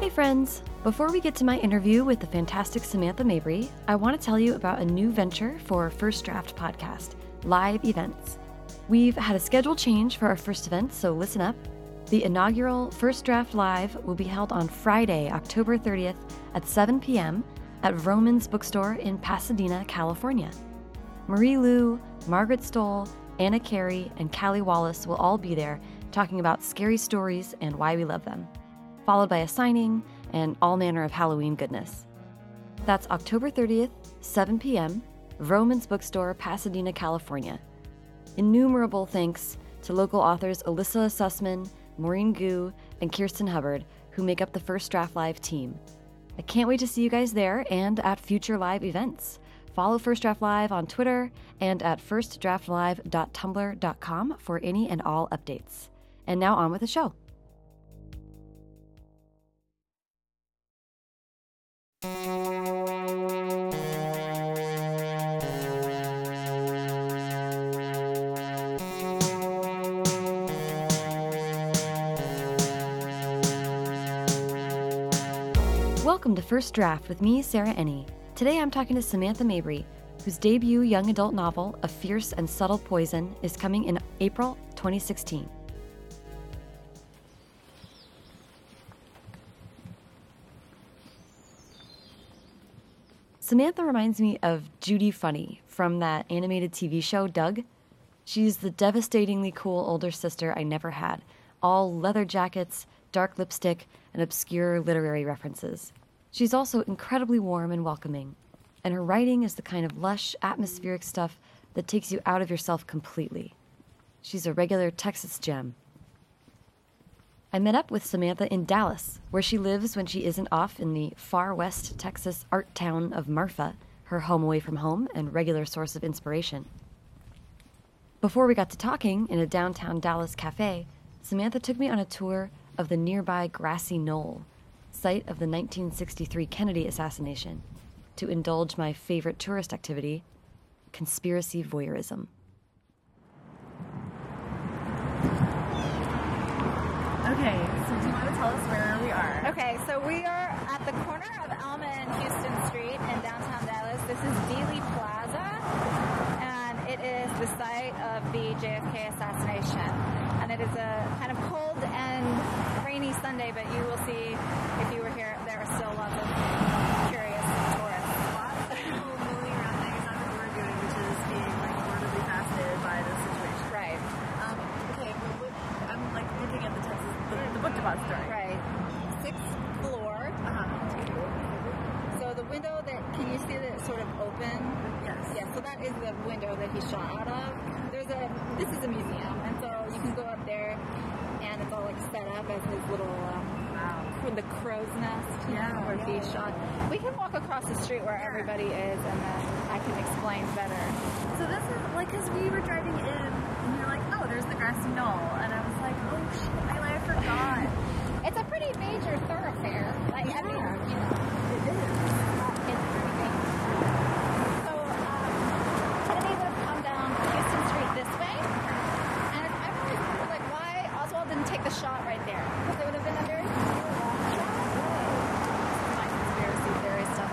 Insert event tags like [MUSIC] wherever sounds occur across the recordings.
Hey, friends! Before we get to my interview with the fantastic Samantha Mabry, I want to tell you about a new venture for First Draft Podcast live events. We've had a schedule change for our first event, so listen up. The inaugural First Draft Live will be held on Friday, October 30th at 7 p.m. at Vroman's Bookstore in Pasadena, California. Marie Lu, Margaret Stohl, Anna Carey, and Callie Wallace will all be there talking about scary stories and why we love them, followed by a signing and all manner of Halloween goodness. That's October 30th, 7 p.m., Vroman's Bookstore, Pasadena, California. Innumerable thanks to local authors Elissa Sussman, Maurene Goo, and Kirsten Hubbard, who make up the First Draft Live team. I can't wait to see you guys there and at future live events. Follow First Draft Live on Twitter and at firstdraftlive.tumblr.com for any and all updates. And now on with the show. Welcome to First Draft with me, Sarah Enni. Today I'm talking to Samantha Mabry, whose debut young adult novel, A Fierce and Subtle Poison, is coming in April 2016. Samantha reminds me of Judy Funnie from that animated TV show, Doug. She's the devastatingly cool older sister I never had, all leather jackets, dark lipstick, and obscure literary references. She's also incredibly warm and welcoming, and her writing is the kind of lush, atmospheric stuff that takes you out of yourself completely. She's a regular Texas gem. I met up with Samantha in Dallas, where she lives when she isn't off in the far west Texas art town of Marfa, her home away from home and regular source of inspiration. Before we got to talking in a downtown Dallas cafe, Samantha took me on a tour of the nearby grassy knoll, site of the 1963 Kennedy assassination, to indulge my favorite tourist activity, conspiracy voyeurism. Okay, so do you want to tell us where we are? Okay, so we are at the corner of Elm and Houston Street in downtown Dallas. This is Dealey Plaza, and it is the site of the JFK assassination. And it is a kind of cold and rainy Sunday, but you will see if you were here, there are still lots of curious tourists. Lots of people moving around doing exactly what we're doing, which is being like horribly fascinated by the situation. Right, Um, okay, but what, I'm like looking at the Texas, the, the book depository. right. Sixth floor. Uh-huh. So the window that, can you see that it's sort of open? Yes. Yeah, so that is the window that he shot out of. There's a this is a museum, and so you can go up there, and it's all like set up as his little um, Wow. the crow's nest, Yeah, know, where he yeah. shot. We can walk across the street where everybody is, and then I can explain better. So this is like, cause we were driving in, and you're like, oh, there's the grassy knoll, and I was like, oh shit, I, I forgot. It's a pretty major thoroughfare. Like, I mean, Yeah. you know, it is. it's pretty big. So um, Kennedy would have come down Houston Street this way, and I always was like, why Oswald didn't take the shot right there? Because it would have been a very long shot. My conspiracy theory stuff.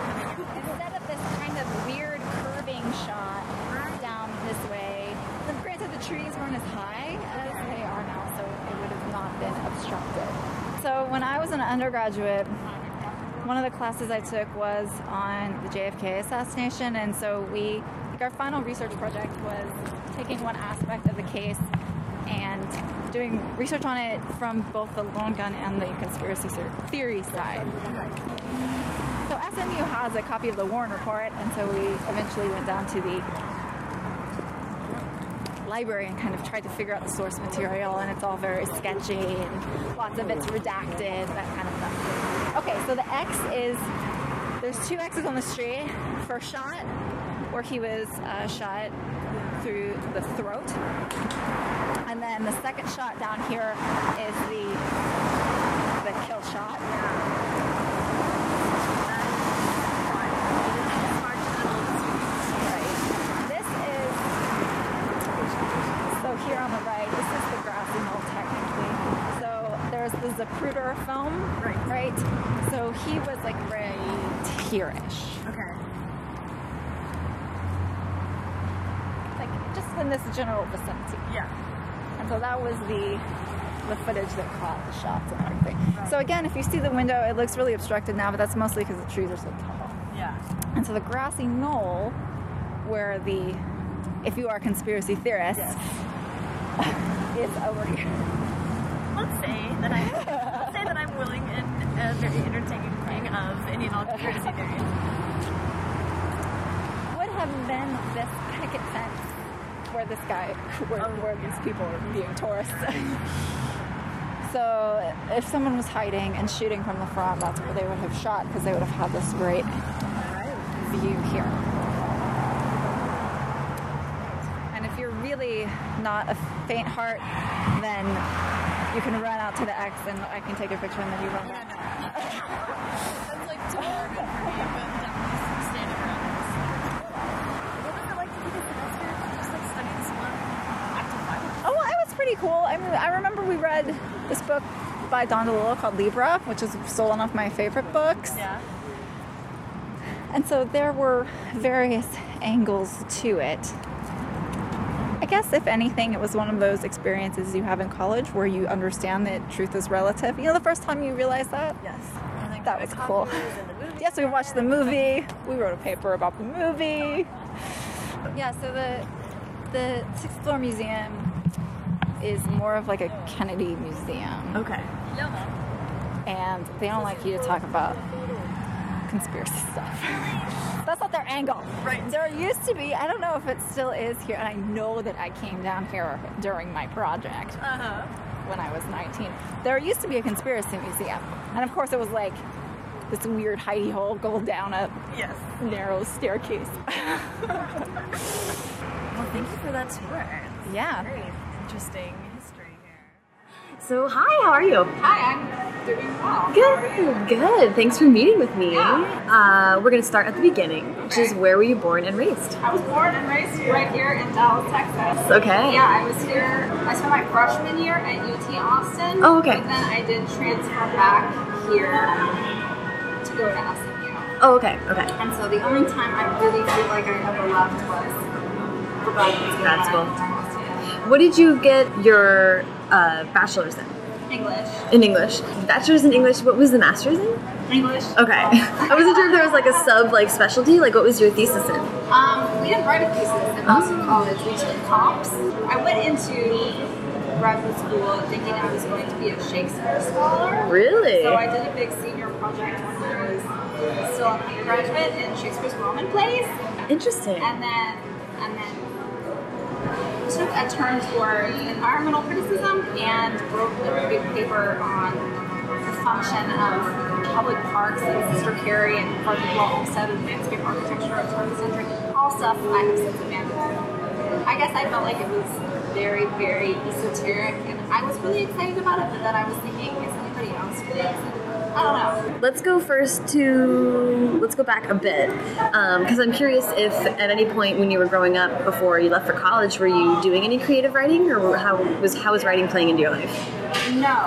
Instead of this kind of weird curving shot down this way. Then granted, the trees weren't as high as they are now, so it would have not been obstructed. So when I was an undergraduate, one of the classes I took was on the JFK assassination, and so we, like our final research project was taking one aspect of the case and doing research on it from both the lone gun and the conspiracy theory side. So SMU has a copy of the Warren Report, and so we eventually went down to the library and kind of tried to figure out the source material, and it's all very sketchy and lots of it's redacted, that kind of stuff. Okay, so the X is there's two X's on the street. First shot, where he was uh, shot through the throat, and then the second shot down here is the the kill shot. Right. This is so here on the right. This is the grassy knoll technically. So there's the Zapruder film, Right. right. So he was like right here-ish. Okay. Like just in this general vicinity. Yeah. And so that was the the footage that caught the shots and everything. So again, if you see the window, it looks really obstructed now, but that's mostly because the trees are so tall. Yeah. And so the grassy knoll, where the, if you are a conspiracy theorists, [LAUGHS] is over here. Let's say that I let's say that I'm willing and a very entertaining thing of all conspiracy theories. Would have been this picket fence where this guy, where, Oh, where these people were being tourists. [LAUGHS] so if someone was hiding and shooting from the front, that's where they would have shot because they would have had this great view here. And if you're really not a faint heart, then you can run out to the X and I can take a picture and then you run back. That's like too morbid for me, but definitely standing around this. What was it like to take a semester to just like study this one active biology? Oh, well, it was pretty cool. I mean, I remember we read this book by Don DeLillo called Libra, which is still one of my favorite books. Yeah. And so there were various angles to it. I guess, if anything, it was one of those experiences you have in college where you understand that truth is relative. You know, the first time you realize that? Yes. That was cool. copies and the movie Yes, we watched the movie. We wrote a paper about the movie. Yeah, so the the Sixth Floor Museum is more of like a Kennedy museum, Okay. and they don't like you to talk about conspiracy stuff. [LAUGHS] That's not their angle. Right. There used to be, I don't know if it still is here, and I know that I came down here during my project Uh huh. when I was 19. There used to be a conspiracy museum, and of course it was like this weird hidey hole go down a Yes. narrow staircase. [LAUGHS] Well, thank you for that tour. Yeah. Very interesting history here. So, hi, how are you? Hi, I'm doing well. Good, good. Thanks for meeting with me. Uh, we're going to start at the beginning, which is where were you born and raised? I was born and raised right here in Dallas, Texas. Okay. Yeah, I was here. I spent my freshman year at UT Austin. Oh, okay. But then I did transfer back here to go to SMU. Oh, okay, okay. And so the only time I really feel like I ever left was for graduate school. What did you get your uh, bachelor's in? English. In English. Bachelor's in English. What was the master's in? English. Okay. [LAUGHS] I wasn't sure if there was like a sub like specialty. Like, what was your thesis in? Um, we didn't write a thesis at Boston College. We took comps. I went into graduate school thinking I was going to be a Shakespeare scholar. Really? So I did a big senior project when I was still an undergraduate in Shakespeare's Roman plays, Interesting. and then and then took a turn toward environmental criticism and wrote a big paper on the function of public parks and Sister Carrie and Park Law Olmsted and landscape architecture of turn of the century. All stuff I have since abandoned. I guess I felt like it was very, very esoteric, and I was really excited about it. But then I was thinking, is anybody else really excited? I. Let's go first to let's go back a bit um, because I'm curious if at any point when you were growing up before you left for college were you doing any creative writing or how was how was writing playing into your life? No,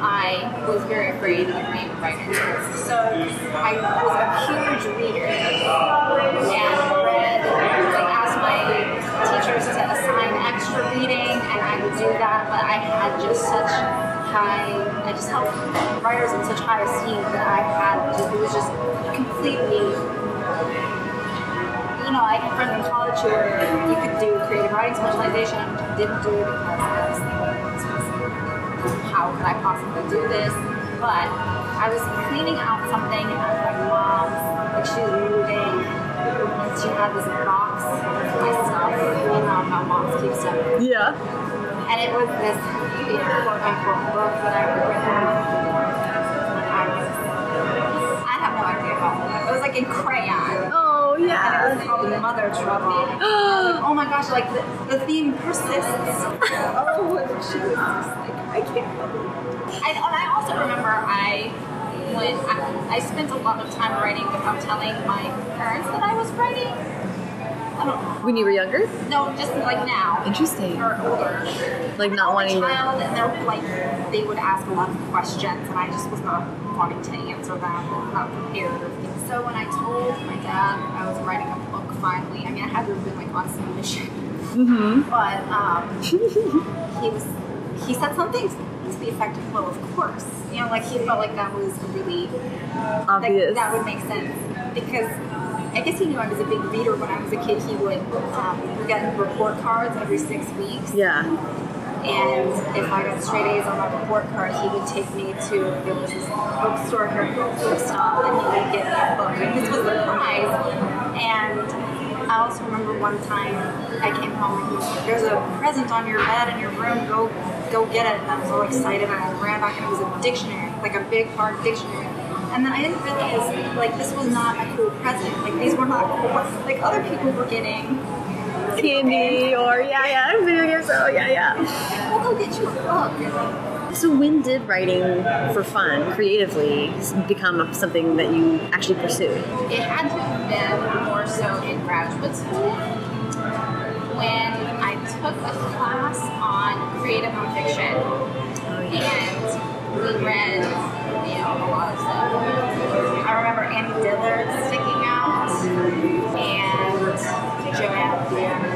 I was very afraid of being a writer. So I was a huge reader and read, like asked my teachers to assign extra reading and I would do that, but I had just such high, I just held writers in such high esteem that I had, it was just completely you know, I had friends in college who were, you could do creative writing specialization, didn't do it because I was thinking, how could I possibly do this? But I was cleaning out something at my mom's, like she was moving, and she had this box of my stuff, you know how moms keep stuff. Yeah. And it was this you know, quote unquote that I had written. And I was, I have no idea how old I was. It was like in crayon. Oh And it yeah. was called Mother Trouble. I was [GASPS] like, oh my gosh, like the, the theme persists. [LAUGHS] oh, she was just like, I can't believe and, and I also remember I when I, I spent a lot of time writing without telling my parents that I was writing. I don't know. When you were younger? No, just like now. Interesting. Or older. Like not wanting to. child, and they're like they would ask a lot of questions, and I just was not wanting to answer them not prepared. So when I told my dad I was writing a book finally, I mean I had to have been like on some mission. [LAUGHS] But um, he was he said something to the effect of, well, of course. You know, like he felt like that was really like, Obvious. that would make sense because I guess he knew I was a big reader when I was a kid. He would um, we get report cards every six weeks, Yeah. and if I got straight A's on my report card, he would take me to there was this bookstore here, bookstop, and he would get me a book. And this was the prize. And I also remember one time I came home and he was like, "There's a present on your bed in your room. Go, go get it." And I was all excited, and I ran back, and it was a dictionary, like a big hard dictionary. And then I didn't realize, like, this was not a cool present. Like, these were not cool. Like, other people were getting Candy or yeah, yeah, video games. Oh yeah, yeah. We'll go get you a book. So when did writing for fun, creatively, become something that you actually pursued? It had to have been more so in graduate school when I took a class on creative nonfiction oh, and we read, a lot of stuff. I remember Annie Dillard sticking out and Jo Ann.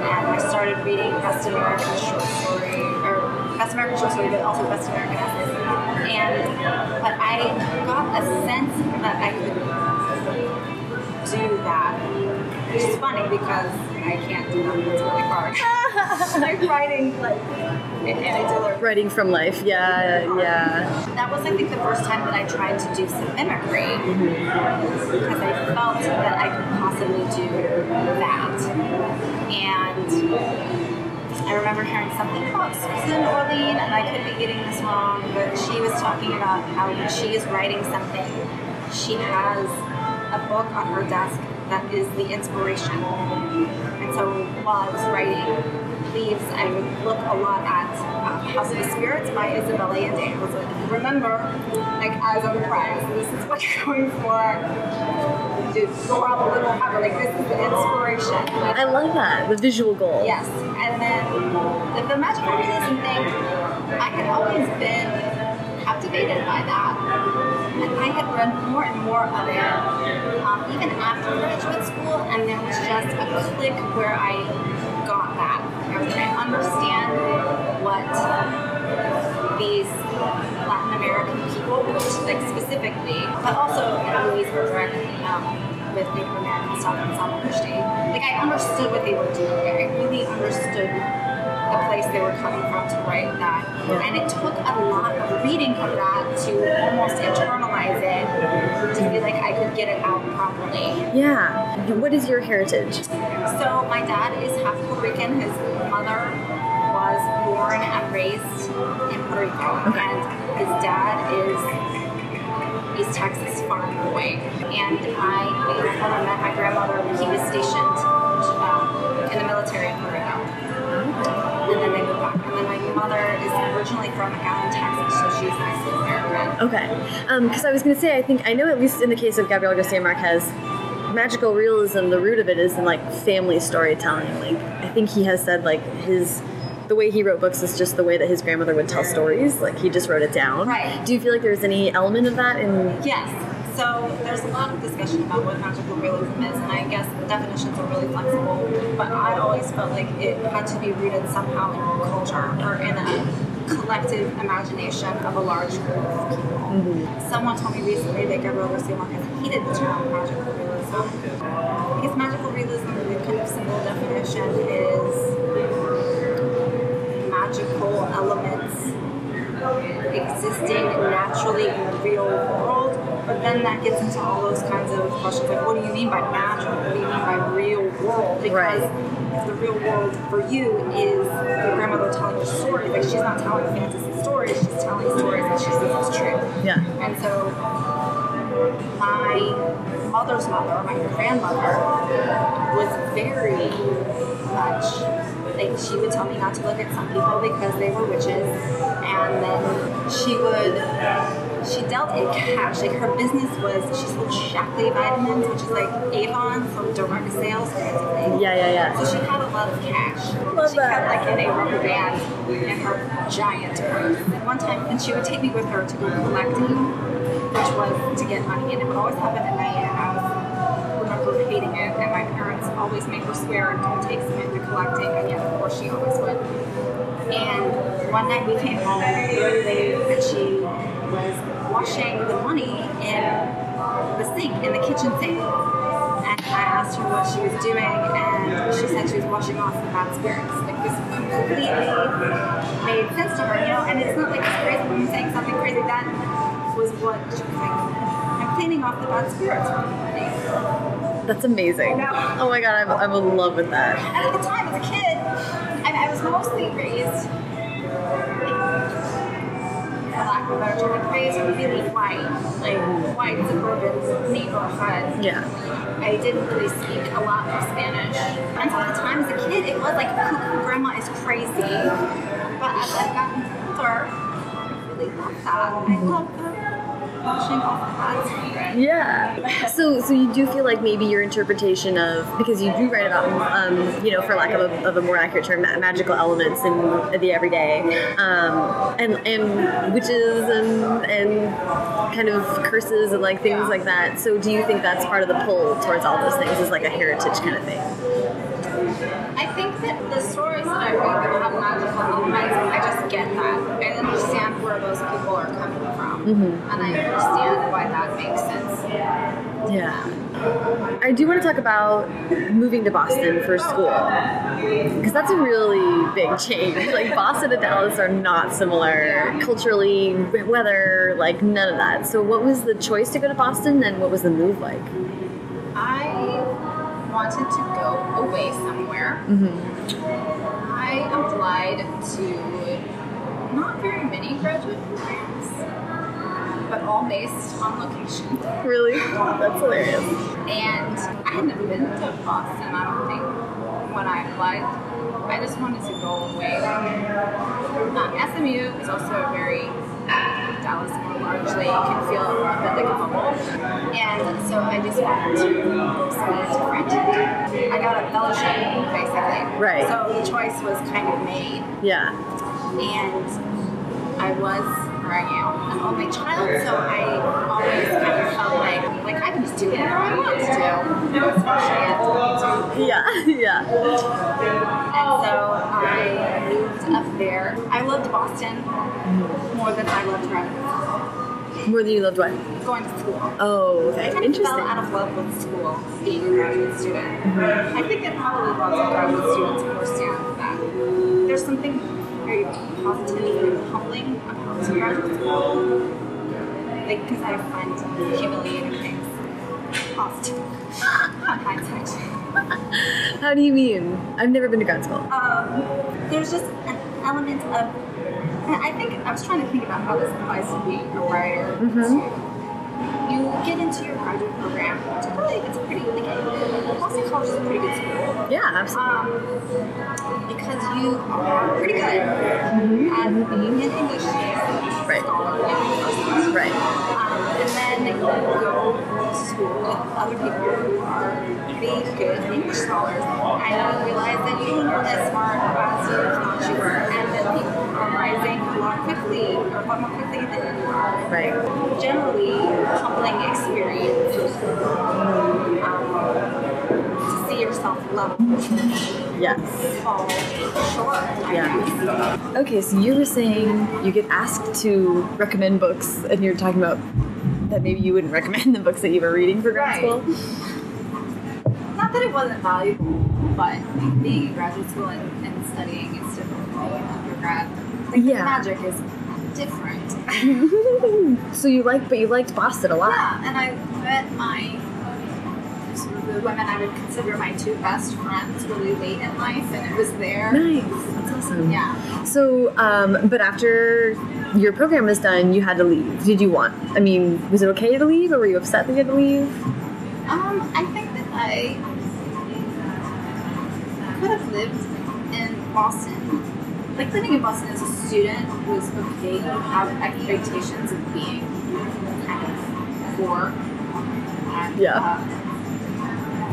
And I started reading Best American Short Story, or Best American Short Story, but also Best American Essays. And, but I got a sense that I could do that, which is funny because I can't do that. It's really hard. [LAUGHS] like writing, like, Writing from life. Yeah, yeah. that was, I think, the first time that I tried to do some mimicry because I felt that I could possibly do that. And I remember hearing something oh, about Susan Orlean, and I could be getting this wrong, but she was talking about how when she is writing something, she has a book on her desk that is the inspiration. And so while I was writing Leaves, I would look a lot at um, House of the Spirits by Isabella Allende. I was like, remember, like as a prize, this is what [LAUGHS] you're going for. You probably a little it. Like this is the inspiration. I love that the visual goal. Yes, and then the, the magical realism thing, I had always been captivated by that. And I had read more and more of it, um, even after graduate school, and there was just a click where I that. I was like, I understand what these Latin American people, like specifically, but also Louise Erdrich, um, with Native American stuff and Rushdie. Like I understood what they were doing. I really understood the place they were coming from to write that. And it took a lot of reading of that to almost internalize it, to feel like I could get it out properly. Yeah. What is your heritage? So my dad is half Puerto Rican. His mother was born and raised in Puerto Rico, and his dad is East Texas farm boy. And I, when I met my grandmother, when he was stationed um, in the military in Puerto Rico. And then mother is originally from McAllen, Texas, so she's Mexican American. Okay. Um, because I was going to say, I think I know at least in the case of Gabriel Garcia Marquez, magical realism, the root of it is in like family storytelling. Like I think he has said like his the way he wrote books is just the way that his grandmother would tell stories. Like he just wrote it down. Right. Do you feel like there's any element of that in? Yes. So there's a lot of discussion about what magical realism is, and I guess the definitions are really flexible. But I always felt like it had to be rooted somehow in culture or in a collective imagination of a large group of people. Mm-hmm. Someone told me recently that Gabriel Garcia Marquez hated the term magical realism. Because magical realism, the kind of simple definition is magical elements existing naturally in the real world. But then that gets into all those kinds of questions like, what do you mean by natural? What do you mean by real world? Because Right. the real world for you is your grandmother telling you stories, like she's not telling fantasy stories, she's telling stories that she says is true. Yeah. And so my mother's mother, my grandmother, was very much like she would tell me not to look at some people because they were witches, and then she would she dealt in cash. Like her business was she sold Shaklee vitamins, which is like Avon, so direct sales kind of thing. Yeah, yeah, yeah. So she had a lot of cash. Love she that. kept like in a rubber band in her giant purse. And one time, and she would take me with her to go collecting, which was to get money, and it would always happen at night. And I was remember hating it, and my parents always made her swear, "Don't take Samantha collecting." And yet, of course, she always would. And one night we came home late, and she was washing the money in the sink, in the kitchen sink. And I asked her what she was doing, and she said she was washing off the bad spirits. Like this completely made sense to her, you know. And it's not like it's crazy when you're saying something crazy. That was what she was like. I'm cleaning off the bad spirits from the money. That's amazing. Oh my god, I'm, I'm in love with that. And at the time, as a kid, I, I was mostly raised, for lack of a better term, like raised really white, like white suburban neighborhood. Yeah. I didn't really speak a lot of Spanish. And so at the time, as a kid, it was like, grandma is crazy. But as I've gotten older, I really love that. I love washing off spirits. Yeah. So, so you do feel like maybe your interpretation of because you do write about, um, you know, for lack of a, of a more accurate term, magical elements in the everyday, um, and and witches and and kind of curses and like things like that. So, do you think that's part of the pull towards all those things? Is like a heritage kind of thing? I think that the stories that I read that have magical elements, I just get that. I understand where those people are coming from. Mm-hmm. And I understand why that makes sense. Yeah. I do want to talk about moving to Boston for school because that's a really big change. Like Boston and Dallas are not similar culturally, weather, like none of that. So, what was the choice to go to Boston, and what was the move like? I wanted to go away somewhere. Mm-hmm. I applied to not very many graduate programs, but all based on location. Really, that's hilarious. And I had never been to Boston, I don't think, when I applied. I just wanted to go away. Uh, SMU is also a very Dallas more largely, you can feel a bit like a bubble. And so I just wanted to somewhere different. I got a fellowship, basically. Right. So the choice was kind of made Yeah, and I was, I am, an only child, so I always kind of felt like, like I can just do whatever I want to do, especially at 22. [LAUGHS] yeah, yeah. And so I moved up there. I loved Boston more than I loved graduate More than you loved what? going to school. Oh, I okay, kind of interesting. fell out of love with school, being a graduate student. Mm-hmm. I think that probably lots of graduate students understand that. There's something very positive and humbling about graduate school. Like, because I find humiliating things positive. On hindsight. How do you mean? I've never been to grad school. Um, there's just an element of. I think I was trying to think about how this applies to being a writer. too. You get into your graduate program, particularly if it's a pretty like Boston College is a pretty good school. Yeah, absolutely. Um, because you are pretty good at being an English Right. Right. Um, and then you go to school with other people who are pretty good English scholars, and you realize that you aren't as smart as you thought you were, and that people are rising a lot quickly, or a lot more quickly than you are. Right. Generally, humbling experience um, to see yourself level Yes. Yeah. Okay, so you were saying you get asked to recommend books, and you're talking about that maybe you wouldn't [LAUGHS] recommend the books that you were reading for grad Right. school. Not that it wasn't valuable, but being in graduate school and, and studying is different from being an undergrad. Like Yeah. the magic is different. [LAUGHS] so you like, but you liked Boston a lot. Yeah, and I met my the women I would consider my two best friends really late in life, and it was there. Nice. That's awesome. Yeah. So, um, but after your program was done, you had to leave. Did you want? I mean, was it okay to leave, or were you upset that you had to leave? Um, I think that I could have lived in Boston. Like living in Boston as a student was okay. You have expectations of being kind of poor. And, Yeah. uh,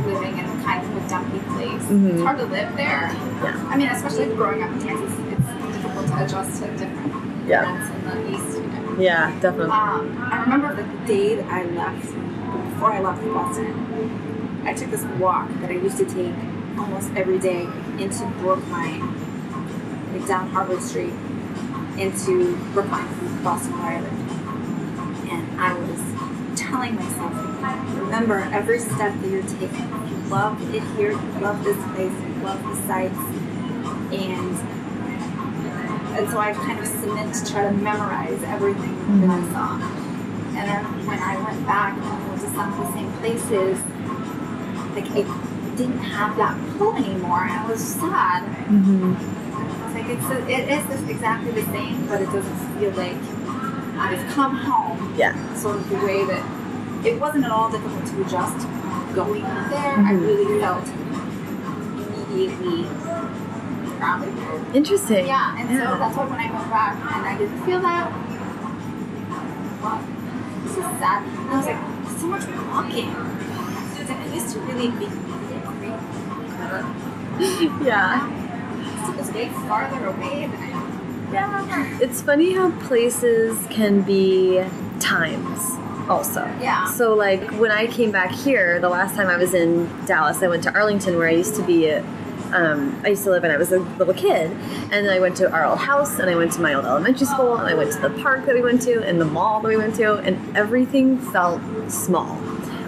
living in kind of a dumpy place. Mhm. It's hard to live there. Yeah. I mean, especially growing up in Kansas, it's difficult to adjust to different Yeah. events in the East. You know. Yeah, definitely. Um, I remember the day that I left, before I left Boston, I took this walk that I used to take almost every day into Brookline, like down Harvard Street, into Brookline, Boston, where I lived. And I was telling myself, remember every step that you're taking. You love it here, you love this place, you love the sights, and and so I kind of submit to try to memorize everything that I saw. And then when I went back and went to some of the same places, like it didn't have that pull anymore. I was sad. hmm I was like, it's it is this exactly the same, but it doesn't feel like I've come home. Yeah. Sort of the way that it wasn't at all difficult to adjust going there. I Mhm. really felt immediately grounded. Interesting. Yeah, and so that's why when I went back and I didn't feel that, this is sad. And I was like, so much walking. I was like, I used to really be [LAUGHS] yeah. It was way farther away than I yeah. It's funny how places can be times also. Yeah. So like when I came back here, the last time I was in Dallas, I went to Arlington where I used to be a, um, I used to live when I was a little kid, and then I went to our old house, and I went to my old elementary school, and I went to the park that we went to, and the mall that we went to, and everything felt small.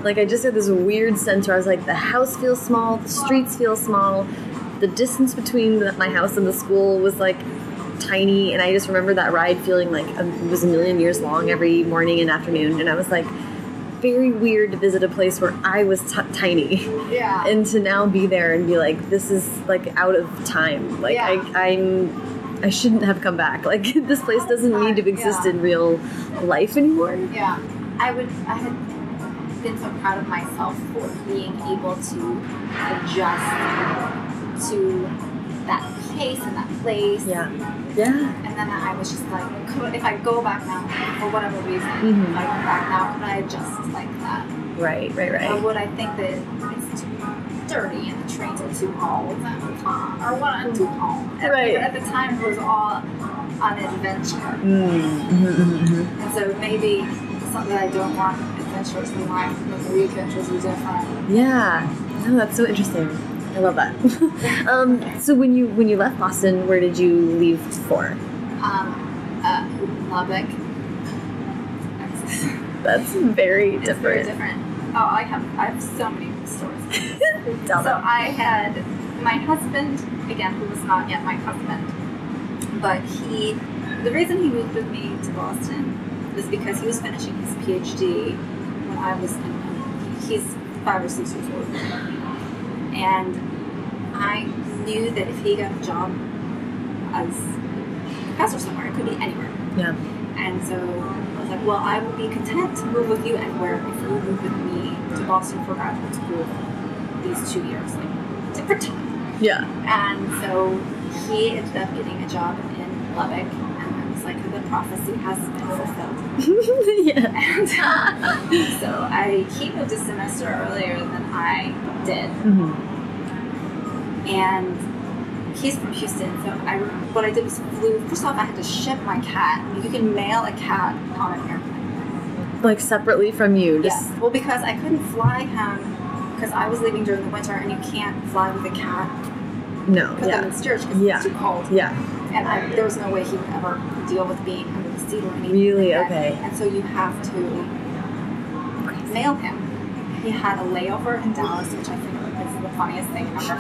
Like I just had this weird sense where I was like, the house feels small, the streets feel small, the distance between the, my house and the school was like tiny, and I just remember that ride feeling like um, it was a million years long every morning and afternoon, and I was like, very weird to visit a place where I was t- tiny Yeah. and to now be there and be like this is like out of time like Yeah. I, i'm i shouldn't have come back [LAUGHS] like this place doesn't need to exist Yeah. in real life anymore yeah. I would, I had been so proud of myself for being able to adjust to that pace and that place. yeah yeah And then I was just like, could, if I go back now, for whatever reason, Mhm. if I go back now, could I adjust like that? right right Or right would I think that it's too dirty and the trains are too old and or what I'm too? At, Right. At the time, it was all on adventure, mm-hmm. mm -hmm. and so maybe something that I don't want adventures in life, maybe adventures are different. yeah no that's so interesting i love that [LAUGHS] um so when you when you left boston where did you leave for Um, uh, Lubbock. that's very It's very different different. Oh, I have I have so many stories. [LAUGHS] So. I had my husband, again, who was not yet my husband, but he, the reason he moved with me to Boston was because he was finishing his PhD when I was, in, he's five or six years old. And I knew that if he got a job as a professor somewhere, it could be anywhere. yeah And so I was like, well, I would be content to move with you anywhere if you move with me to Boston for graduate school these two years, like to pretend. yeah And so he ended up getting a job in Lubbock, and I was like, the prophecy has been fulfilled. yeah [LAUGHS] [LAUGHS] And so I he moved a semester earlier than I did, hmm and he's from Houston. So I what I did was flew. First off, I had to ship my cat. You can mail a cat on an airplane. like separately from you just Yes. Well, because I couldn't fly him because I was leaving during the winter, and you can't fly with a cat no put them yeah in storage because Yeah. it's too cold. yeah And I, there was no way he would ever deal with being under the seat or anything. Really? like. Okay. And so you have to mail him. He had a layover in Dallas, which I think is the funniest thing ever.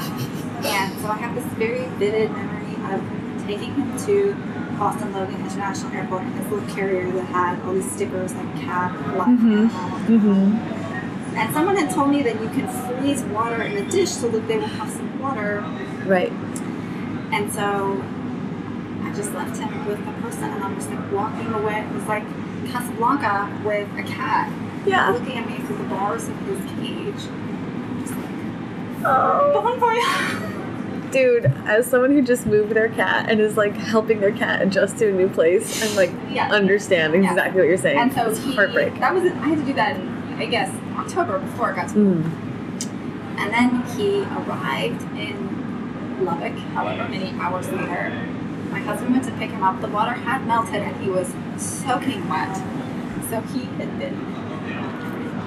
and so I have this very vivid memory of taking him to Boston Logan International Airport in this little carrier that had all these stickers like cat, black, Mhm. animal. And someone had told me that you can freeze water in a dish so that they will have some water. right And so I just left him with the person and I'm just like walking away. It was like Casablanca with a cat. Yeah Looking at me through the bars of his cage. Just like, oh bon. Dude, as someone who just moved their cat and is like helping their cat adjust to a new place, I'm like Yeah. understand Yeah. exactly what you're saying. And so it's he, heartbreak. That was I had to do that in I guess October before it got to Mm. And then he arrived in Lubbock, however many hours later. My husband went to pick him up. The water had melted and he was soaking wet. So he had been.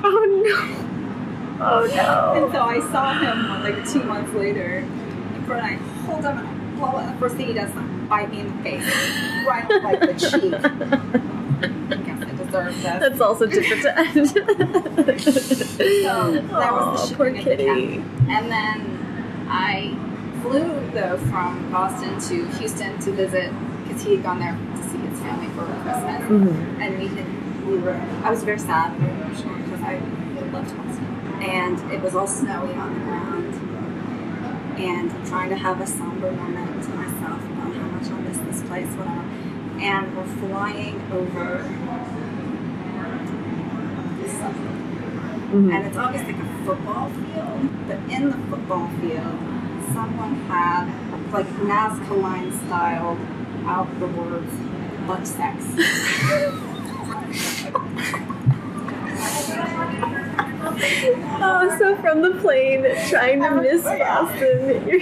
[LAUGHS] Oh no. Oh no. And so I saw him like two months later. And and I hold him and I blow it. The first thing he does is bite me in the face, right on like the cheek. I guess I deserve this. That's also different to end. [LAUGHS] So that was the shipping the kitty. cat. And then I flew though from Boston to Houston to visit because he had gone there to see his family for Christmas. Mhm. And we had we were I was very sad, very emotional I loved Boston. And it was all snowy on the ground. And I'm trying to have a somber moment to myself about how much I miss this place, whatever. And we're flying over this suburb Mhm. and it's always like a football field. But in the football field, someone had like Nazca line style out the words butt sex. [LAUGHS] [LAUGHS] [LAUGHS] Oh, so from the plane, trying to miss Boston, you're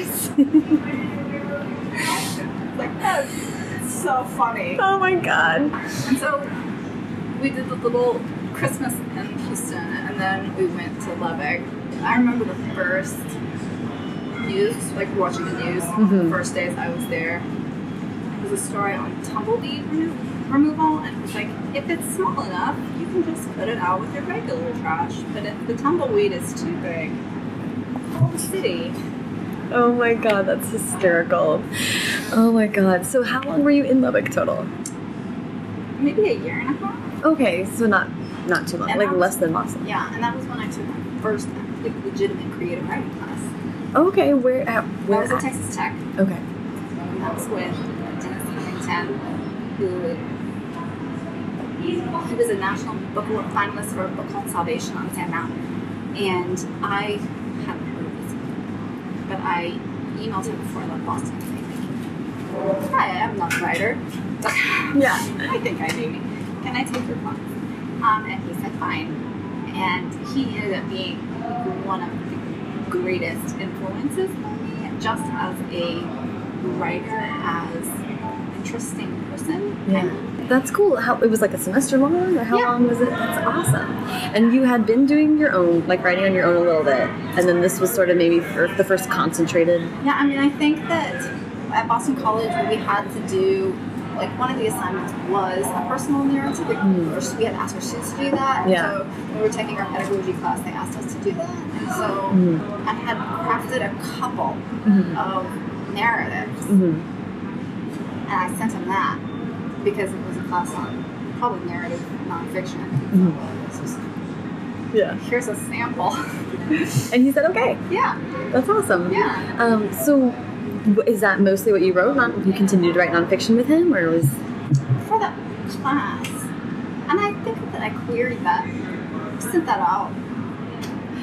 like that's so funny. Oh my god. And so we did the little Christmas in Houston, and then we went to Lubbock. I remember the first news, like watching the news, Mhm. the first days I was there. Was a story on tumbleweed removal, and it was like, if it's small enough, you can just put it out with your regular trash. But if the tumbleweed is too big, call the city. Oh my god, that's hysterical. Oh my god. So how long were you in Lubbock total? Maybe a year and a half. Okay, so not not too long, And like that less was- than Boston. Yeah, and that was when I took my first like, legitimate creative writing class. Okay, where at That where was at? Texas Tech. Okay. That was with Dennis Covington, who he was a national book award finalist for a book called Salvation on Sand Mountain. And I hadn't heard of this book, but I emailed him before I left Boston. Hi, I'm not a writer. [LAUGHS] Yeah. I think I maybe. Can I take your class? Um, and he said fine. And he ended up being one of the greatest influences on me, just as a writer, as an interesting person. Yeah. And That's cool. How it was like a semester long or how Yeah. long was it? That's awesome. And you had been doing your own, like writing on your own a little bit. And then this was sort of maybe for the first concentrated Yeah, I mean, I think that at Boston College, we had to do like one of the assignments was a personal narrative. Mm. we had asked our students to do that. And Yeah. So when we were taking our pedagogy class, they asked us to do that, and so Mhm. I had crafted a couple Mhm. of narratives, Mhm. and I sent them that because it was a class on probably narrative nonfiction. Mhm. So is- Yeah. here's a sample. [LAUGHS] And he said, okay, yeah, that's awesome. yeah. Um, so is that mostly what you wrote? Non- you continued to write nonfiction with him, or was for that class. And I think that I queried that, sent that out.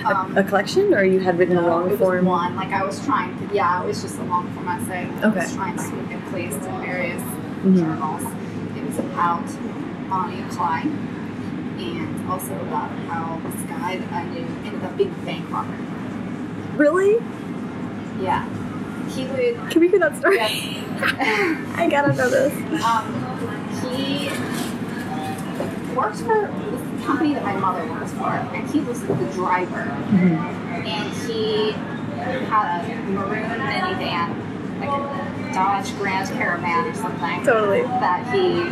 a, Um, a collection, or you had written a no, long it was form? one. Like I was trying to, yeah, it was just a long form essay. I Okay. was trying to get placed in various Mhm. journals. About Bonnie and Clyde, and also about how this guy that I knew ended up being a bank robber. Really? Yeah, he would. Can we hear that story? Yes. [LAUGHS] I gotta know this. Um, he works for this company that my mother works for, and he was the driver. And he had a maroon minivan, like a Dodge Grand Caravan or something, Totally. that he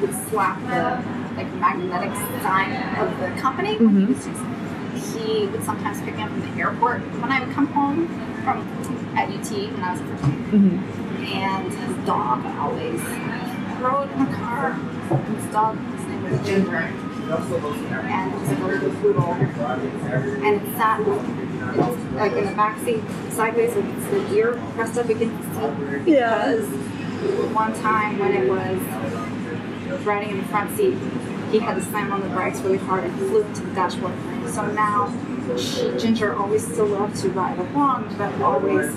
would slap the like magnetic sign of the company. when he Mhm. was using- He would sometimes pick me up from the airport when I would come home from at UT when I was a freshman hmm and his dog always rode in the car. His dog, his name was Ginger, and it was poodle, and it sat like in the back seat sideways with its ear pressed up against the seat. Yeah. Because one time when it was riding in the front seat, he had to slam on the brakes really hard and flew into the dashboard. So now she, Ginger always still loved to ride along, but always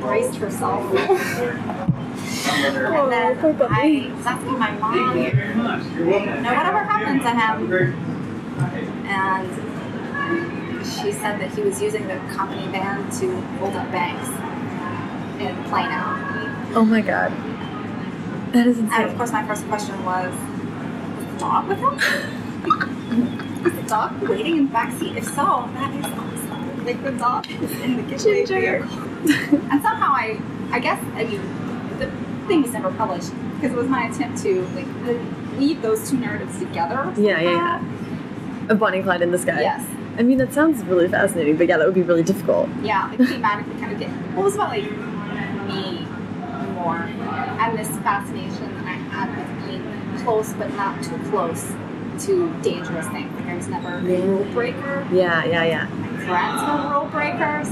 braced herself. [LAUGHS] Oh, and then I was asking my mom, you know, whatever happened to him? And she said that he was using the company van to hold up banks in Plano. Oh my god. That is insane. And of course, my first question was, was the dog with him? [LAUGHS] is the dog waiting in the back seat? If so, that is awesome. Like the dog is in the vehicle. and somehow I, I guess, I mean, thing was never published because it was my attempt to like weave those two narratives together. Yeah, yeah, somehow. Uh, a Bonnie and Clyde in the sky. Yes. I mean, that sounds really fascinating, but yeah, that would be really difficult. Yeah, like thematically kind of get. What was about like me more and this fascination that I had with being close but not too close to dangerous things. Like I was never a rule breaker. Yeah, yeah, yeah. My friends were rule breakers.